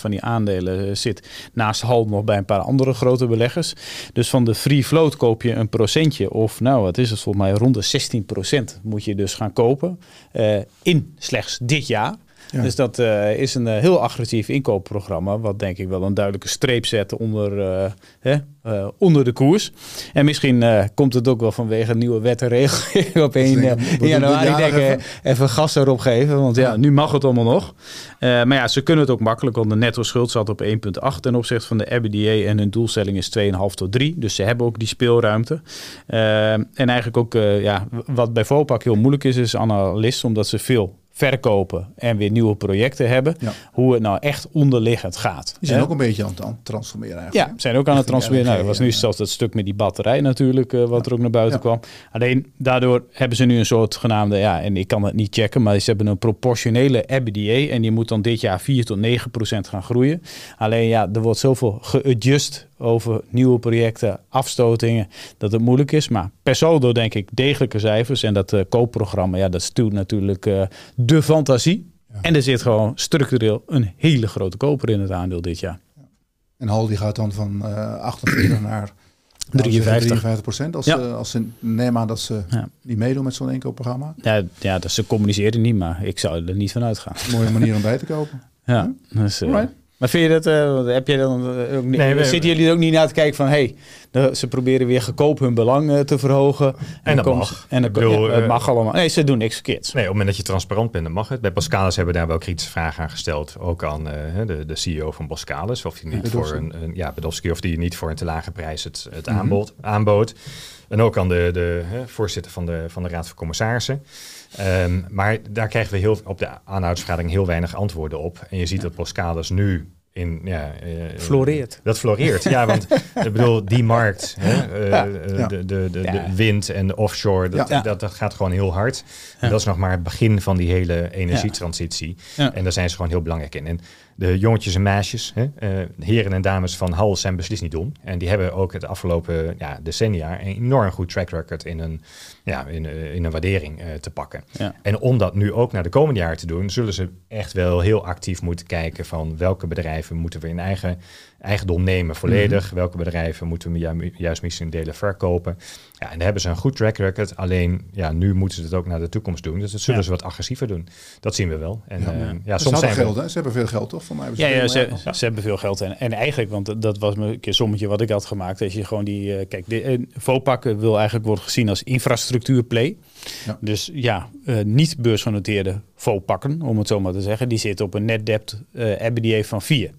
van die aandelen zit naast Hal nog bij een paar andere grote beleggers. Dus van de free float koop je een procentje of nou wat is het volgens mij rond de 16% moet je dus gaan kopen uh, in slechts dit jaar. Dus dat is een heel agressief inkoopprogramma, wat denk ik wel een duidelijke streep zet onder, hè, onder de koers. En misschien komt het ook wel vanwege nieuwe wet en regelgeving op 1 januari. denk even, even gas erop geven, want ja, nu mag het allemaal nog. maar ja, ze kunnen het ook makkelijk, want de netto schuld zat op 1,8 ten opzichte van de EBITDA en hun doelstelling is 2,5 tot 3. Dus ze hebben ook die speelruimte. en eigenlijk ook, ja, wat bij Vopak heel moeilijk is, is analist, omdat ze veel verkopen en weer nieuwe projecten hebben. Hoe het nou echt onderliggend gaat. Die zijn ook een beetje aan het transformeren eigenlijk. Ja, zijn ook aan het transformeren. Nou, dat was nu zelfs dat stuk met die batterij natuurlijk, uh, wat er ook naar buiten kwam. Alleen daardoor hebben ze nu een soort genaamde, ja, en ik kan het niet checken, maar ze hebben een proportionele EBITDA en die moet dan dit jaar 4 tot 9 procent gaan groeien. Alleen ja, er wordt zoveel geadjust over nieuwe projecten, afstotingen, dat het moeilijk is. Maar per saldo denk ik degelijke cijfers. En dat uh, koopprogramma, ja, dat stuurt natuurlijk uh, de fantasie. En er zit gewoon structureel een hele grote koper in het aandeel dit jaar. En Hal die gaat dan van uh, 48 naar 53. 53 procent. Als, ja. ze, als ze nemen aan dat ze ja. niet meedoen met zo'n inkoopprogramma. Ja, ja dat ze communiceren niet, maar ik zou er niet van uitgaan. Mooie manier om bij te kopen. Ja, hm? dus, maar vind je dat, uh, heb je dan eh, ook niet, nee, zitten jullie ook niet naar te kijken van, hé, hey, ze proberen weer goedkoop hun belang uh, te verhogen. En, dat mag. En dat bedoel, ja, mag allemaal. Nee, ze doen niks verkeerds. Nee, op het moment dat je transparant bent, dan mag het. Bij Boskalis hebben we daar wel kritische vragen aan gesteld. Ook aan de, de CEO van Boskalis. Of die niet voor een, een, ja, Bedowski, of die niet voor een te lage prijs het, het mm -hmm. aanbood. En ook aan de, de voorzitter van de, van de Raad van Commissarissen. Um, maar daar krijgen we heel, op de aanhoudsvergadering heel weinig antwoorden op. En je ziet ja. dat Boskalis nu in, ja, uh, floreert. Dat floreert, ja, want ik bedoel, die markt, hè, uh, ja, De, de, de, de, wind en de offshore, dat, dat, dat, gaat gewoon heel hard. En dat is nog maar het begin van die hele energietransitie. En daar zijn ze gewoon heel belangrijk in. En de jongetjes en meisjes, hè, uh, heren en dames van Hal zijn beslist niet dom. En die hebben ook het afgelopen ja, decennia een enorm goed track record in een, ja, in, uh, in een waardering uh, te pakken. Ja. En om dat nu ook naar de komende jaren te doen, zullen ze echt wel heel actief moeten kijken van welke bedrijven moeten we in eigen eigendom nemen volledig. Mm -hmm. Welke bedrijven moeten we ju juist misschien delen verkopen. Ja, en daar hebben ze een goed track record. Alleen ja, nu moeten ze het ook naar de toekomst doen. Dus dat zullen ja. ze wat agressiever doen. Dat zien we wel. En, ja, uh, ja soms zijn geld, we... Ze hebben veel geld, toch? Van mij ja, ja, ze, ja, ze, hebben veel geld. En, en eigenlijk, want dat was een keer sommetje wat ik had gemaakt. Als je gewoon die, uh, kijk, de, uh, Vopak wil eigenlijk worden gezien als infrastructuurplay. Ja. Dus ja, uh, niet beursgenoteerde Vopakken, om het zo maar te zeggen. Die zitten op een net debt uh, EBITDA van 4.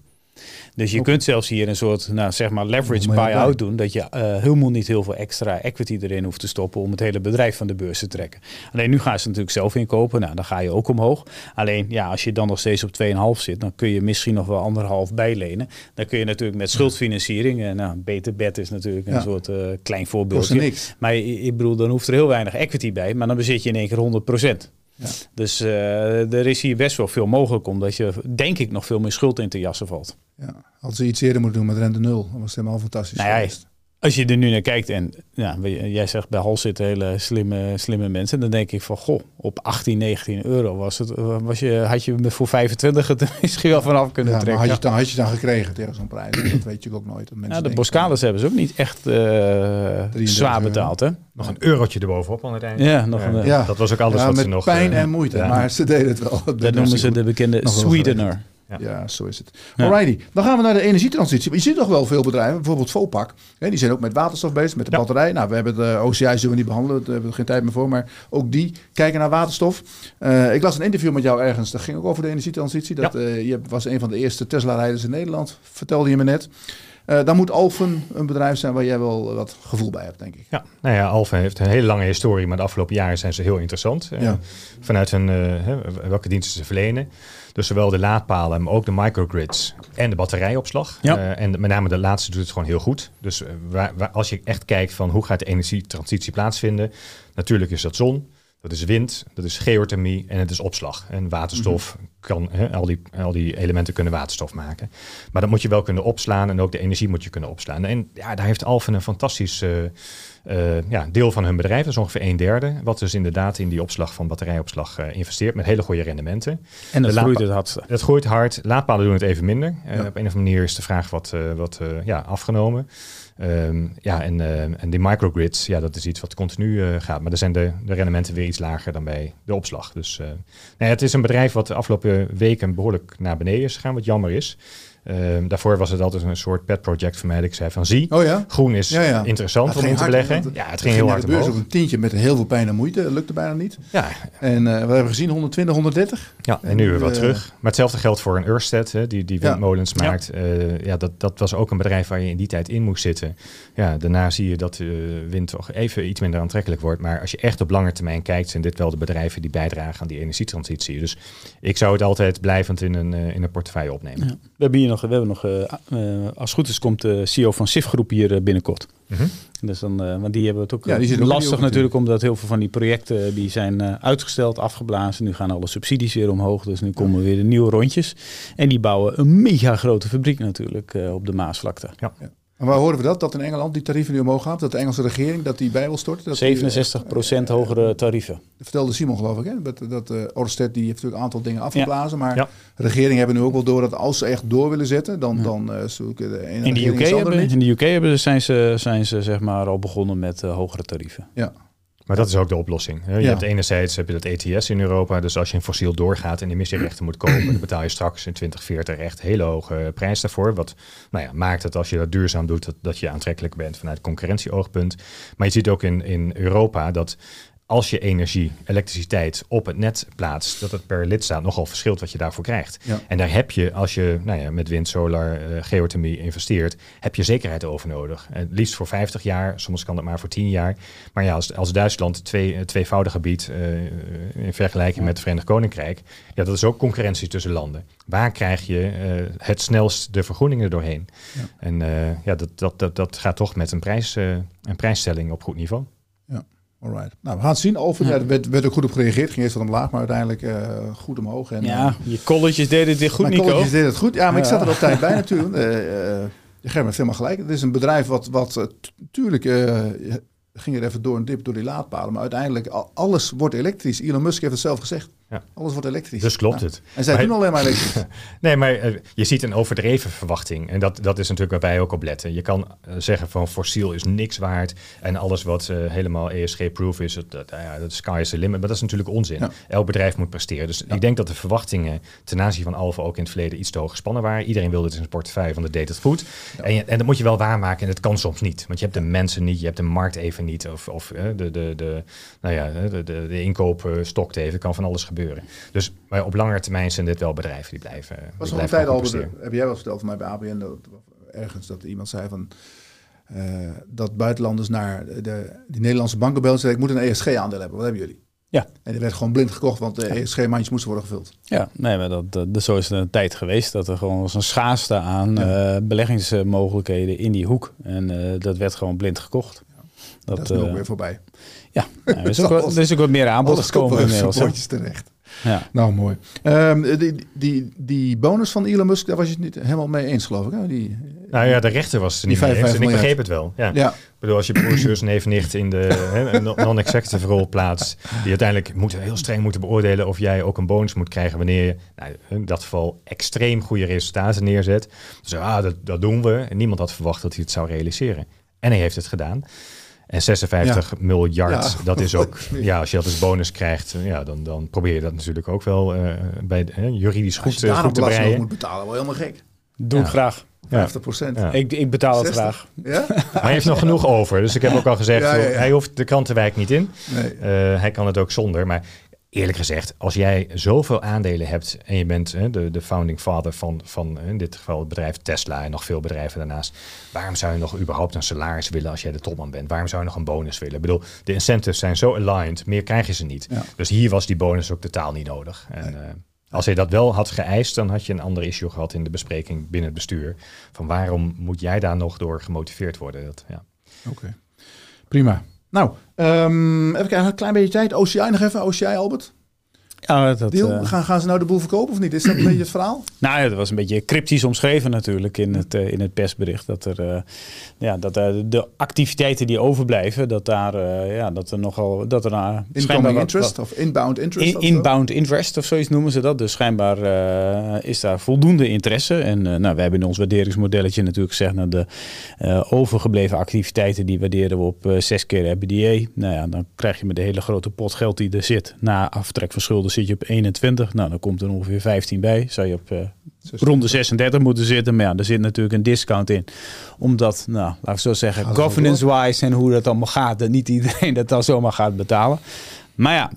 Dus je kunt zelfs hier een soort, nou, zeg maar, leverage buy-out doen. Dat je uh, helemaal niet heel veel extra equity erin hoeft te stoppen om het hele bedrijf van de beurs te trekken. Alleen nu gaan ze natuurlijk zelf inkopen. Nou, dan ga je ook omhoog. Alleen ja, als je dan nog steeds op 2,5 zit, dan kun je misschien nog wel anderhalf bijlenen. Dan kun je natuurlijk met schuldfinanciering. En nou, beter bed is natuurlijk een ja. soort uh, klein voorbeeldje. Maar ik bedoel, dan hoeft er heel weinig equity bij. Maar dan bezit je in één keer 100 procent. Ja. Dus uh, er is hier best wel veel mogelijk, omdat je denk ik nog veel meer schuld in te jassen valt. Ja, als ze iets eerder moeten doen met rente nul, dan was het helemaal fantastisch nou ja, Als je er nu naar kijkt en ja, jij zegt bij Hal zitten hele slimme, slimme mensen, dan denk ik van goh, op 18, 19 euro was het, was je, had je voor 25 het misschien wel vanaf kunnen ja, trekken. Maar had je, dan, had je dan gekregen tegen zo'n prijs? dat weet je ook nooit. Ja, de Boscales hebben ze ook niet echt uh, zwaar betaald. Hè? Nog een eurotje erbovenop aan het eind. Ja, nog een, ja. dat was ook alles ja, wat met ze nog... pijn en moeite, maar ze deden het wel. Dat noemen ze de bekende Sweetener. Ja. ja. zo is het. Ja. Alrighty, dan gaan we naar de energietransitie. Je ziet toch wel veel bedrijven, bijvoorbeeld Vopak. Hè, die zijn ook met waterstof bezig, met de ja. batterij. Nou, we hebben de OCI zullen we niet behandelen, daar hebben we geen tijd meer voor. Maar ook die kijken naar waterstof. Uh, ik las een interview met jou ergens, dat ging ook over de energietransitie. Dat, uh, je was een van de eerste Tesla-rijders in Nederland, vertelde je me net. Uh, dan moet Alfen een bedrijf zijn waar jij wel wat gevoel bij hebt, denk ik. Ja, nou ja, Alfen heeft een hele lange historie, maar de afgelopen jaren zijn ze heel interessant. Ja. Uh, vanuit hun, uh, welke diensten ze verlenen. Dus zowel de laadpalen, maar ook de microgrids en de batterijopslag. Ja. Uh, en met name de laatste doet het gewoon heel goed. Dus waar, waar, als je echt kijkt van hoe gaat de energietransitie plaatsvinden. Natuurlijk is dat zon. Dat is wind, dat is geothermie en het is opslag. En waterstof mm -hmm. kan, al, die, al die elementen kunnen waterstof maken. Maar dat moet je wel kunnen opslaan en ook de energie moet je kunnen opslaan. En ja, daar heeft Alphen een fantastisch uh, uh, ja, deel van hun bedrijf, dat is ongeveer een derde. Wat dus inderdaad in die opslag van batterijopslag uh, investeert met hele goede rendementen. En dat groeit het hardste. Het groeit hard. Laadpalen doen het even minder. Ja. Op een of andere manier is de vraag wat, wat ja, afgenomen. Um, ja, en, en die microgrids, ja, dat is iets wat continu gaat. Maar dan zijn de, de rendementen weer iets lager dan bij de opslag. Dus nee, het is een bedrijf wat de afgelopen weken behoorlijk naar beneden is gegaan, wat jammer is. Ehm, daarvoor was het altijd een soort pet project voor mij. Dat ik zei van zie, Oh ja? groen is Ja, ja. interessant Het om in ging te beleggen. want ja, het Het ging heel naar hard de beurs op een tientje met heel veel pijn en moeite. Dat lukte bijna niet. Ja, En eh, we hebben gezien 120, 130. ja, en nu weer wat Eh, terug. Maar hetzelfde geldt voor een Ørsted, hè, die, die Ja. windmolens Ja. maakt. Eh, ja, dat, dat was ook een bedrijf waar je in die tijd in moest zitten. Ja, daarna zie je dat de wind toch even iets minder aantrekkelijk wordt. Maar als je echt op lange termijn kijkt, zijn dit wel de bedrijven die bijdragen aan die energietransitie. Dus ik zou het altijd blijvend in een, in een portefeuille opnemen. Ja. We hebben hier nog, we hebben nog eh, eh, als het goed is, komt de CEO van SIF Groep hier eh, binnenkort. Mhm. Dus dan, eh, want die hebben het ook Ja, lastig ook natuurlijk, omdat heel veel van die projecten die zijn eh, uitgesteld, afgeblazen. Nu gaan alle subsidies weer omhoog, dus nu komen weer de nieuwe rondjes. En die bouwen een mega grote fabriek natuurlijk eh, op de Maasvlakte. En waar horen we dat? Dat in Engeland die tarieven nu omhoog gaan? Dat de Engelse regering dat die bij wil storten? Dat die, eh, 67% hogere tarieven. Dat vertelde Simon geloof ik. Hè? Dat, dat eh Orsted die heeft natuurlijk een aantal dingen afgeblazen. Maar Ja. de regering hebben nu ook wel door dat als ze echt door willen zetten, dan, dan eh zoeken de ene In de, UK hebben, in de UK hebben, zijn, ze, zijn ze zeg maar al begonnen met eh, hogere tarieven. Ja. Maar dat is ook de oplossing. hè. Je Ja. hebt enerzijds heb je dat ETS in Europa. Dus als je een fossiel doorgaat en emissierechten moet kopen, dan betaal je straks in 2040 echt hele hoge prijs daarvoor. Wat nou ja, maakt het als je dat duurzaam doet, dat, dat je aantrekkelijk bent vanuit concurrentieoogpunt. Maar je ziet ook in, in Europa dat als je energie, elektriciteit op het net plaatst, dat het per lidstaat nogal verschilt wat je daarvoor krijgt. Ja. En daar heb je, als je nou ja, met wind, solar, eh, geothermie investeert, heb je zekerheid over nodig. Het liefst voor 50 jaar, soms kan dat maar voor 10 jaar. Maar ja, als, als Duitsland twee, eh, tweevoudige biedt eh, in vergelijking met het Verenigd Koninkrijk, ja, dat is ook concurrentie tussen landen. Waar krijg je het snelst de vergroeningen er doorheen? Ja. En ja, dat, dat, dat, dat gaat toch met een, prijs, een prijsstelling op goed niveau. Alright. Nou, we gaan het zien. Over, ja. er werd, werd ook goed op gereageerd. Ging eerst wat omlaag, maar uiteindelijk eh, goed omhoog. En, Ja, eh, je colletjes deden het weer goed, Nico. colleges deden het goed. Ja, maar ik zat er altijd bij natuurlijk. Eh eh heeft helemaal gelijk. Het is een bedrijf wat, wat tuurlijk ging er even door een dip door die laadpalen. Maar uiteindelijk, al- alles wordt elektrisch. Elon Musk heeft het zelf gezegd. Ja. Alles wordt elektrisch. Dus klopt Ja. het. En zij Maar- doen alleen maar elektrisch. Nee, maar eh, je ziet een overdreven verwachting. En dat, dat is natuurlijk waar wij ook op letten. Je kan eh, zeggen van fossiel is niks waard. En alles wat eh, helemaal ESG-proof is, dat, dat, ja, dat sky is the limit. Maar dat is natuurlijk onzin. Ja. Elk bedrijf moet presteren. Dus ik denk dat de verwachtingen ten aanzien van Alfa ook in het verleden iets te hoog gespannen waren. Iedereen wilde het in zijn portefeuille, want het deed het goed. En, je- en dat moet je wel waarmaken. En dat kan soms niet. Want je hebt de mensen niet, je hebt de markt even niet. Of, of de, de, de, nou ja, de, de, de inkoop stokt even. kan van alles gebeuren. Dus maar op lange termijn zijn dit wel bedrijven die blijven. was nog een tijd al, heb jij wel verteld van mij bij ABN, dat, ergens dat iemand zei van, eh, dat buitenlanders naar de, die Nederlandse banken belden. Zei, ik moet een ESG-aandeel hebben. Wat hebben jullie? Ja. En die werd gewoon blind gekocht, want de ESG-mandjes moesten worden gevuld. Ja, nee, maar dat, dat, dus zo is het een tijd geweest dat er gewoon was een schaarste aan eh, beleggingsmogelijkheden in die hoek. En eh, dat werd gewoon blind gekocht. Dat, Dat, is nu ook weer voorbij. ja, nou, er, is ook, er is ook wat meer aanbod gekomen inmiddels. terecht. Ja. Nou, mooi. Ehm, die, die, die bonus van Elon Musk, daar was je het niet helemaal mee eens, geloof ik. Hè? Die, Nou ja, de rechter was het niet mee eens. 55 En ik begreep het wel. Ja. ja, Ik bedoel, als je broers, zus, neef, nicht in de non-executive rol plaatst, die uiteindelijk moeten, heel streng moeten beoordelen of jij ook een bonus moet krijgen wanneer je nou, in dat geval extreem goede resultaten neerzet. Dus ah, dat, dat doen we. En niemand had verwacht dat hij het zou realiseren. En hij heeft het gedaan. En 56 miljard, Ja. dat is ook, ja, als je dat als bonus krijgt, ja, dan, dan probeer je dat natuurlijk ook wel eh, bij de, hè, juridisch als goed, je eh, goed te breien. moet betalen, wel helemaal gek. Doe Ja. ik graag. 50 procent. Ja. Ik, ik betaal het 60. graag. Ja? Maar hij heeft nog genoeg over. Dus ik heb ook al gezegd, Ja, ja, joh, ja. hij hoeft de krantenwijk niet in. Nee. Eh, hij kan het ook zonder. Maar eerlijk gezegd, als jij zoveel aandelen hebt en je bent hè, de, de founding father van, van in dit geval het bedrijf Tesla en nog veel bedrijven daarnaast, waarom zou je nog überhaupt een salaris willen als jij de topman bent? Waarom zou je nog een bonus willen? Ik bedoel, de incentives zijn zo aligned, meer krijgen ze niet. Ja. Dus hier was die bonus ook totaal niet nodig. En, eh, als hij dat wel had geëist, dan had je een ander issue gehad in de bespreking binnen het bestuur. Van waarom moet jij daar nog door gemotiveerd worden? Dat, ja. Oké. Prima. Nou, ehm, even kijken, een klein beetje tijd. OCI nog even. OCI, Albert. Ja, dat, Deal. eh, gaan, gaan ze nou de boel verkopen of niet? Is dat een beetje het verhaal? Nou ja, dat was een beetje cryptisch omschreven natuurlijk in het, eh, in het persbericht. Dat er, eh, ja, dat de activiteiten die overblijven, dat daar, ja, dat er nogal, dat er Incoming interest of inbound interest? In, of zo? inbound interest of zoiets noemen ze dat. Dus schijnbaar is daar voldoende interesse. En nou, we hebben in ons waarderingsmodelletje natuurlijk gezegd... Nou, de overgebleven activiteiten die waarderen we op zes keer EBITDA. Nou ja, dan krijg je met de hele grote pot geld die er zit... na aftrek van schulden zit je op 21. Nou, dan komt er ongeveer 15 bij. Zou je op uh, ronde 36 moeten zitten. Maar ja, er zit natuurlijk een discount in. Omdat, nou, laat ik zo zeggen, governance-wise en hoe dat allemaal gaat, dat niet iedereen dat dan zomaar gaat betalen. Maar ja,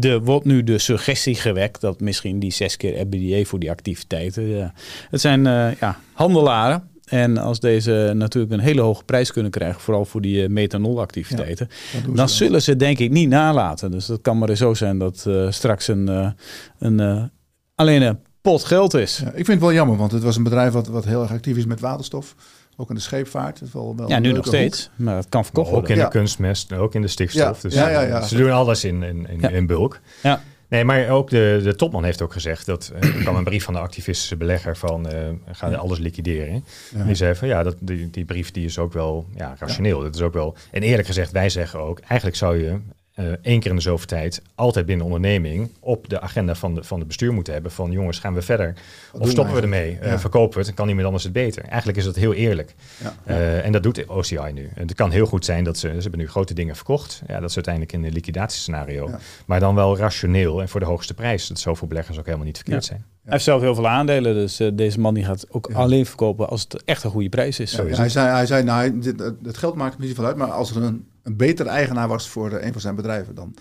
er wordt nu de suggestie gewekt dat misschien die zes keer RBDA voor die activiteiten. Ja. Het zijn uh, ja, handelaren. En als deze natuurlijk een hele hoge prijs kunnen krijgen, vooral voor die uh, methanolactiviteiten, dan zullen ze denk ik niet nalaten. Dus dat kan maar zo zijn dat uh, straks een, een alleen een pot geld is. Ja, ik vind het wel jammer, want het was een bedrijf wat, wat heel erg actief is met waterstof. Ook in de scheepvaart. is wel, wel ja, nu nog steeds. Maar het kan verkocht worden. Ook in de kunstmest, ook in de stikstof. Dus ja, ja, ja, Ze doen alles in, in, in, in bulk. Ja. Nee, maar ook de, de topman heeft ook gezegd dat uh, er kwam een brief van de activistische belegger van uh, gaan alles liquideren. Ja. Die zei van ja, dat, die, die brief die is ook wel ja, rationeel. Dat is ook wel. En eerlijk gezegd, wij zeggen ook, eigenlijk zou je uh, één keer in de zoveel tijd altijd binnen onderneming op de agenda van de, van de bestuur moeten hebben van jongens, gaan we verder of stoppen we ermee? Uh, verkopen we het, kan niemand anders het beter. Eigenlijk is dat heel eerlijk. Ja. Uh, en dat doet OCI nu. En het kan heel goed zijn dat ze, ze hebben nu grote dingen verkocht. Ja, dat is uiteindelijk in een liquidatiescenario. Ja. Maar dan wel rationeel en voor de hoogste prijs. Dat zoveel beleggers ook helemaal niet verkeerd zijn. Hij heeft zelf heel veel aandelen, dus deze man die gaat ook alleen verkopen als het echt een goede prijs is. hij, zei, hij zei, nou, dit, het geld maakt niet zoveel uit, maar als er een een betere eigenaar was voor een van zijn bedrijven, dan,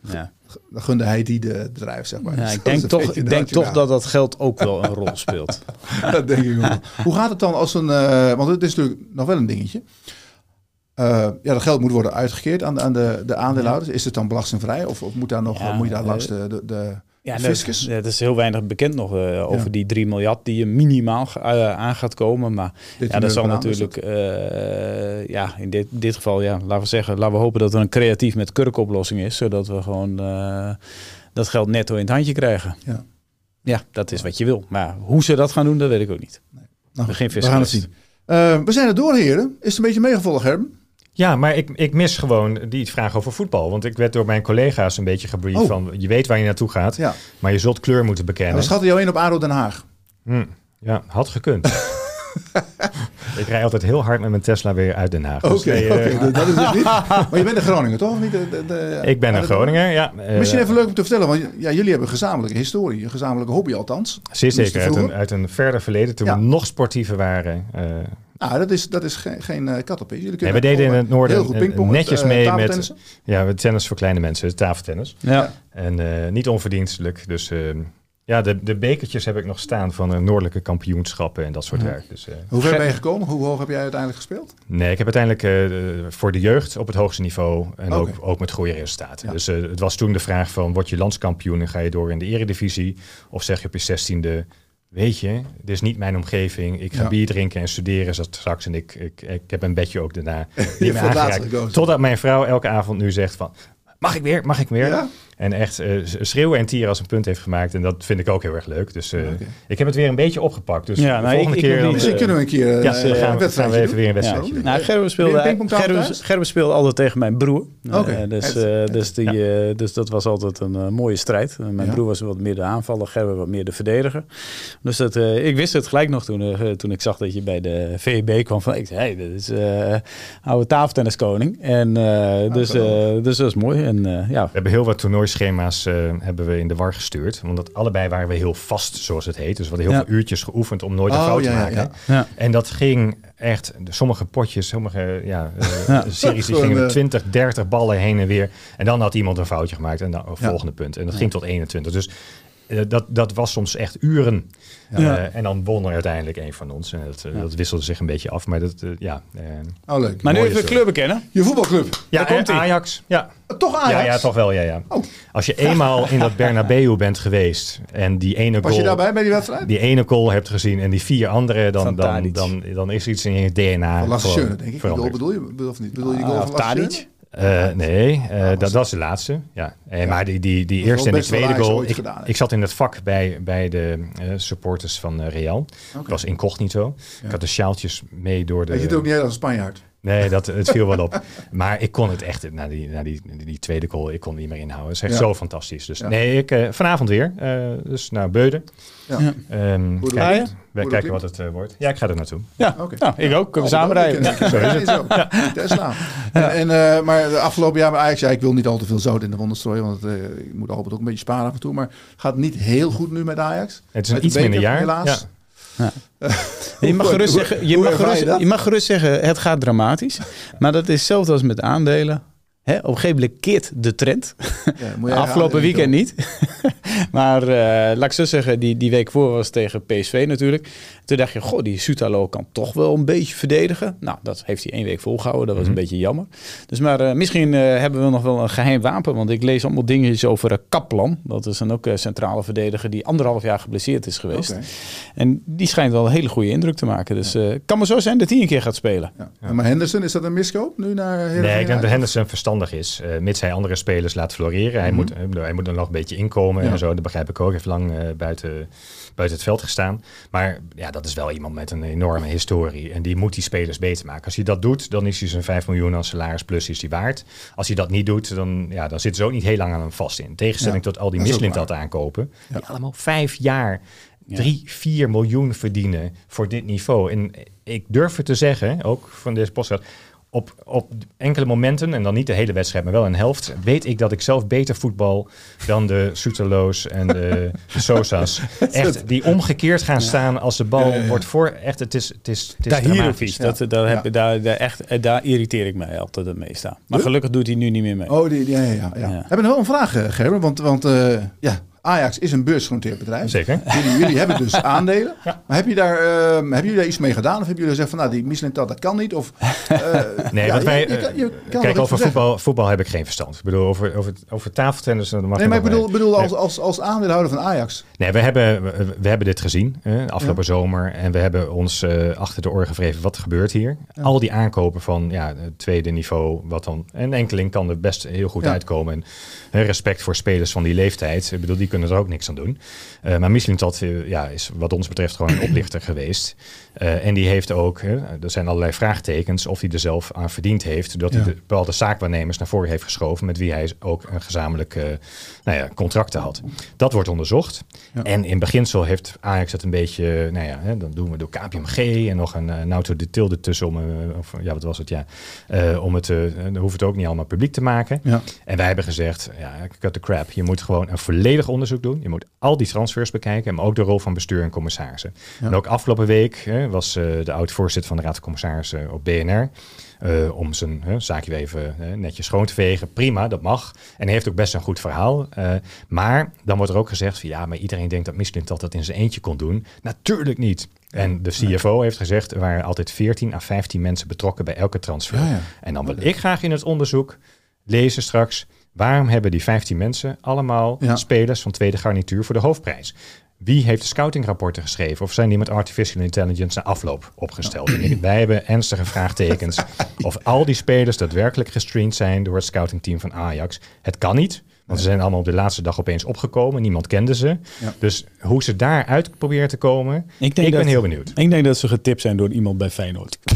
ja. dan gunde hij die de bedrijf, zeg maar. Ja, ik denk, toch, ik denk toch dat dat geld ook wel een rol speelt. dat denk ik wel. Hoe gaat het dan als een, uh, want het is natuurlijk nog wel een dingetje. Uh, ja, dat geld moet worden uitgekeerd aan de, aan de, de aandeelhouders. Is het dan belastingvrij of, of moet, daar nog, moet je daar langs de, de, de ja, fiscus? Dat, is heel weinig bekend nog uh, over die 3 miljard die je minimaal uh, aan gaat komen. Maar ja, dat zal natuurlijk, uh, ja, in dit, dit geval, ja, laten we zeggen, laten we hopen dat er een creatief met kurkoplossing is, zodat we gewoon dat geld netto in het handje krijgen. Ja, ja dat is wat je wil. Maar hoe ze dat gaan doen, dat weet ik ook niet. Nee. Nou, Geen we gaan het zien. we zijn er door, heren. Is het een beetje meegevolgd, Herben? Ja, maar ik, ik mis gewoon die vraag over voetbal. Want ik werd door mijn collega's een beetje gebriefd oh. van... je weet waar je naartoe gaat, ja. maar je zult kleur moeten bekennen. We schatten jou in op ADO Den Haag. Hm, ja, had gekund. ik rij altijd heel hard met mijn Tesla weer uit Den Haag. Dus Oké, eh, dat is het niet. Maar je bent een Groninger, toch? Niet de, de, ik ben een Groninger, ja. Misschien even leuk om te vertellen, want ja, jullie hebben een gezamenlijke historie, een gezamenlijke hobby althans. Zeer zeker, uit een, uit een verder verleden, toen we nog sportiever waren... Uh, nou, dat is, dat is geen, geen uh, kat op. Jullie nee, we deden in het noorden goed netjes uh, mee met ja, tennis voor kleine mensen, tafeltennis. Ja. En uh, niet onverdienstelijk. Dus ehm, ja, de, de bekertjes heb ik nog staan van een noordelijke kampioenschappen en dat soort werk. Dus, Hoe ver ben je gekomen? Hoe hoog heb jij uiteindelijk gespeeld? Nee, ik heb uiteindelijk voor de jeugd op het hoogste niveau en ook, ook met goede resultaten. Ja. Dus het was toen de vraag van, word je landskampioen en ga je door in de eredivisie? Of zeg je op je zestiende, weet je, dit is niet mijn omgeving. Ik ga bier drinken en studeren straks. En ik, ik, ik heb een bedje ook daarna. Die me Totdat mijn vrouw elke avond nu zegt van... Mag ik weer? Mag ik weer? Ja? En echt uh, schreeuwen en tieren als een punt heeft gemaakt. En dat vind ik ook heel erg leuk. Dus uh, ik heb het weer een beetje opgepakt. Dus ja, nou, de volgende ik, keer... Ik misschien kunnen we een keer ja, uh, gaan, we, gaan we even weer een wedstrijdje ja. Nou, Gerben speelde, Gerben, speelde altijd tegen mijn broer. Okay. dus, dus, die, dus dat was altijd een mooie strijd. mijn broer was wat meer de aanvaller. Gerben wat meer de verdediger. Dus dat, ik wist het gelijk nog toen, toen ik zag dat je bij de VEB kwam. Van, ik zei, hey, dit is oude tafeltenniskoning. En ah, dus, dus dat is mooi. En, ja. We hebben heel wat toernooien schema's uh, hebben we in de war gestuurd. Want dat allebei waren we heel vast, zoals het heet. Dus we hadden heel veel uurtjes geoefend om nooit een oh, fout te maken. Ja, en dat ging echt, sommige potjes, sommige ja, uh, series, die gingen 20, 30 ballen heen en weer. En dan had iemand een foutje gemaakt en dan volgende punt. En dat ging tot 21. Dus dat, dat was soms echt uren. Ja. en dan won er uiteindelijk een van ons. En dat, dat wisselde zich een beetje af. Maar dat, ja. oh, leuk. Maar nu even club bekennen. Je voetbalclub. Ja, komt Ajax. Ja. Toch Ajax? Ja, ja toch wel. Ja, ja. Oh. Als je eenmaal in dat Bernabeu bent geweest en die ene goal... Was je daarbij bij die wedstrijd? Die ene goal hebt gezien en die vier andere, dan, dan, dan, dan, is iets in je DNA Van Lasse denk ik. Bedoel, je, of niet? Bedoel je die goal ah, van Lasse uh, nee, uh, dat, was de laatste. Ja. ja. Maar die, die, die eerste en de tweede goal. Ik, ik, zat in het vak bij, bij de uh, supporters van Real. Okay. Ik was incognito. Ja. Ik had de sjaaltjes mee door de. Weet je het ook niet als een Spanjaard? Nee, dat, het viel wel op. Maar ik kon het echt, na die, na die, die tweede goal, ik kon het niet meer inhouden. Het is echt Ja. zo fantastisch. Dus Ja. nee, ik, eh, vanavond weer. eh, dus naar Beuden. Ja. Ja. Ehm, kijk, je? we kijken wat het eh, wordt. Ja, ik ga er naartoe. Ja, Oké. nou, ik ook. Kunnen we samen rijden. ik. Zo het. Tesla. En, en, eh, maar de afgelopen jaar bij Ajax, ja, ik wil niet al te veel zout in de wonden strooien, want eh, ik moet Albert ook een beetje sparen af en toe. Maar gaat niet heel goed nu met Ajax. Het is een iets minder jaar. Helaas. Ja. Je mag, gerust zeggen, je, mag gerust, je mag gerust zeggen, het gaat dramatisch. Maar dat is hetzelfde als met aandelen. Hè, op een gegeven moment keert de trend. Ja, Afgelopen weekend niet. maar eh, laat ik zo zeggen, die, die week voor was tegen PSV natuurlijk. Toen dacht je, goh, die Sutalo kan toch wel een beetje verdedigen. Nou, dat heeft hij één week volgehouden. Dat was Mhm. een beetje jammer. Dus maar eh, misschien eh, hebben we nog wel een geheim wapen. Want ik lees allemaal dingetjes over eh, Kaplan. Dat is dan ook een centrale verdediger die anderhalf jaar geblesseerd is geweest. En die schijnt wel een hele goede indruk te maken. Dus eh kan maar zo zijn dat hij een keer gaat spelen. Ja. Maar Henderson, is dat een miskoop nu naar Heerenveen Nee, ik denk dat? Henderson verstandig is. eh mits hij andere spelers laat floreren. Hij, Mhm. moet, hij moet er nog een beetje inkomen Ja. en zo. Dat begrijp ik ook. Hij heeft lang eh, buiten, buiten het veld gestaan. Maar ja, dat is wel iemand met een enorme historie. En die moet die spelers beter maken. Als hij dat doet, dan is hij zijn 5 miljoen aan salaris plus is hij waard. Als hij dat niet doet, dan, ja, dan zitten ze ook niet heel lang aan hem vast in. In Tegenstelling Ja, tot al die dat Mislint waar. aankopen. Die allemaal vijf jaar Ja. 3, 4 miljoen verdienen voor dit niveau. En ik durf het te zeggen, ook van deze podcast, op, op enkele momenten, en dan niet de hele wedstrijd, maar wel een helft, weet ik dat ik zelf beter voetbal dan de Soeterloos en de, de Sosa's. Echt, die omgekeerd gaan staan als de bal Ja, ja, ja. wordt voor. Echt, het is, het is, het is dramatisch. dat, daar, heb, Ja. daar, daar, echt, eh, daar irriteer ik mij altijd het meest aan. Maar gelukkig doet hij nu niet meer mee. Oh, die, die- ja, ja, ja. ja. Ja. We hebben nog wel een vraag, eh, Gerben. Want, want eh, ja, Ajax is een beursgenoteerd bedrijf. Zeker. Jullie, jullie hebben dus aandelen. Maar heb je daar, eh, hebben jullie daar iets mee gedaan? Of hebben jullie gezegd van, nou, die Michelin dat, dat kan niet? Of, eh, Nee, ja, want wij, je kan- je eh, kan kijk, over zeggen. voetbal, voetbal heb ik geen verstand. Ik bedoel, over, over, over tafeltennis, dan mag Nee, maar ik bedoel, bedoel Nee. als, als, als aandeelhouder van Ajax. Nee, we hebben, we, we hebben dit gezien afgelopen zomer. En we hebben ons eh, achter de oren gevreven wat er gebeurt hier. Al die aankopen van ja, het tweede niveau. Wat dan, en enkeling kan er best heel goed uitkomen. En respect voor spelers van die leeftijd. Ik bedoel, die kunnen er ook niks aan doen. Eh, maar Michelin dat, eh, ja, is wat ons betreft gewoon een oplichter geweest. Eh, en die heeft ook, er zijn allerlei vraagtekens of hij er zelf aan verdiend heeft. Dat Ja. hij de bepaalde zaakwaarnemers naar voren heeft geschoven. Met wie hij ook een gezamenlijk nou ja, contracten had. Dat wordt onderzocht. Ja. En in beginsel heeft Ajax het een beetje, nou ja, hè, dan doen we door KPMG en nog een uh, auto de tilde tussen om, of ja, wat was het, ja, om het, dan hoeft het ook niet allemaal publiek te maken. Ja. En wij hebben gezegd, ja, cut the crap. Je moet gewoon een volledig onderzoek doen. Je moet al die transfers bekijken, maar ook de rol van bestuur en commissarissen. Ja. En ook afgelopen week hè, was eh, de oud-voorzitter van de Raad van Commissarissen op BNR. eh, om zijn hè, zaakje even hè, netjes schoon te vegen. Prima, dat mag. En hij heeft ook best een goed verhaal. Eh, maar dan wordt er ook gezegd van ja, maar iedereen denkt dat Michelin dat dat in zijn eentje kon doen. Natuurlijk niet. En de CFO heeft gezegd, er waren altijd 14 à 15 mensen betrokken bij elke transfer. Ja, ja. En dan wil ik graag in het onderzoek lezen straks, waarom hebben die 15 mensen allemaal Ja. spelers van tweede garnituur voor de hoofdprijs? Wie heeft de scoutingrapporten geschreven? Of zijn die met artificial intelligence na afloop opgesteld? Ik- wij hebben ernstige vraagtekens of al die spelers daadwerkelijk gestreamd zijn door het scoutingteam van Ajax. Het kan niet, want ze zijn allemaal op de laatste dag opeens opgekomen. Niemand kende ze. Ja. Dus hoe ze daaruit proberen te komen, ik, denk ben dat- heel benieuwd. Ik denk dat ze getipt zijn door iemand bij Feyenoord.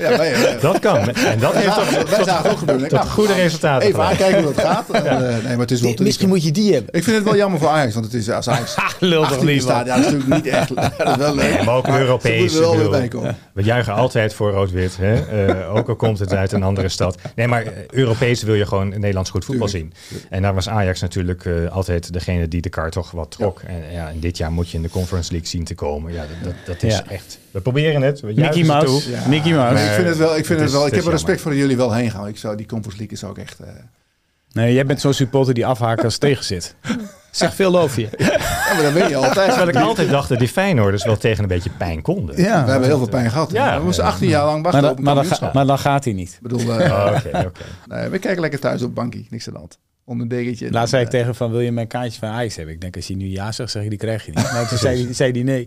Ja, wij, wij, Dat kan. En dat heeft toch wij zagen het ook gebeuren. tot goede resultaten Even aankijken hoe het gaat. En, eh, nee, maar het is wel te Misschien moet je die hebben. Ik vind het wel jammer voor Ajax, want het is als Ajax Lul toch 18 niet, staat. man. Ja, dat is natuurlijk niet echt. Dat is wel leuk. Nee, maar ook Europees. moeten wel ik weer bedoel, bij komen. We juichen altijd voor rood-wit. Hè? Eh, ook al komt het uit een andere stad. Nee, maar eh, Europees wil je gewoon Nederlands goed voetbal zien. En daar was Ajax natuurlijk eh, altijd degene die de kaart toch wat trok. En, ja, en dit jaar moet je in de Conference League zien te komen. Ja, dat, dat, dat is Ja. echt... We proberen het. We Mickey Mouse. toe. Ja. Mickey Mouse. Maar ik vind het wel. Ik, vind Het wel, ik het heb er respect voor dat jullie wel heen gaan. Ik zou die Conference League is ook echt. eh, Nee, jij bent zo'n supporter die afhaakt als het tegen zit. Zeg veel over je. ja, maar dat weet je altijd. Terwijl ik altijd dacht dat die Feyenoorders wel tegen een beetje pijn konden. Ja. We hebben heel veel pijn gehad. Ja. we moesten 18 jaar lang Maar, wachten dan, op een maar, dan ga- maar dan gaat hij niet. Ik bedoel, eh, Oh, Oké, oké. nee, we kijken lekker thuis op bankie. Niks aan de hand. Onder een degentje. Laatst zei ik tegen van, wil je mijn kaartje van Ajax hebben? Ik denk, als je nu ja zegt, zeg je, die krijg je niet. Maar toen zei, zei hij nee.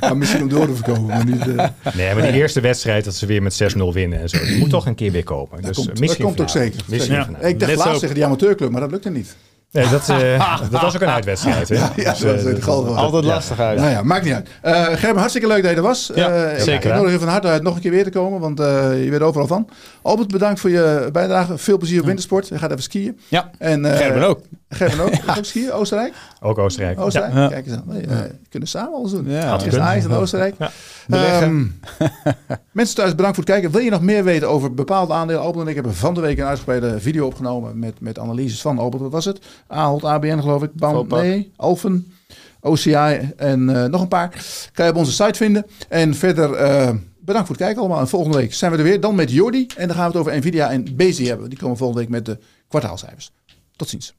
maar misschien om door te verkopen, maar niet. eh, Nee, maar die eerste wedstrijd dat ze weer met 6-0 winnen en zo. Die moet toch een keer weer komen. Dus komt- misschien dat komt ook zeker. Misschien Ja. vanavond. ik dacht laatst tegen die amateurclub, maar dat lukte niet. Nee, dat, uh, dat was ook een uitwedstrijd. Hè? Ja, ja, dus, uh, dat altijd lastig uit. Nou ja, maakt niet uit. Uh, Gerben, hartstikke leuk dat je er was. Ja, zeker. Ik nodig je van harte uit nog een keer weer te komen, want je weet overal van. Albert, bedankt voor je bijdrage. Veel plezier op wintersport. Je gaat even skiën. Ja, en, Gerben ook. Gerben ook. Ja. ook skiën? Oostenrijk? Ook Oostenrijk. Oostenrijk? Ja. Kijk eens aan. We kunnen samen alles doen. Ja, het is Ajax en Oostenrijk. Ja. Um, mensen thuis, bedankt voor het kijken. Wil je nog meer weten over bepaalde aandelen? Albert en ik hebben van de week een uitgebreide video opgenomen met, met analyses van Albert. Wat was het? Ahold, ABN geloof ik. Bam, nee, Alphen, OCI en uh, nog een paar. Kan je op onze site vinden. En verder... Uh, Bedankt voor het kijken allemaal. En volgende week zijn we er weer. Dan met Jordi. En dan gaan we het over Nvidia en Bezi hebben. Die komen volgende week met de kwartaalcijfers. Tot ziens.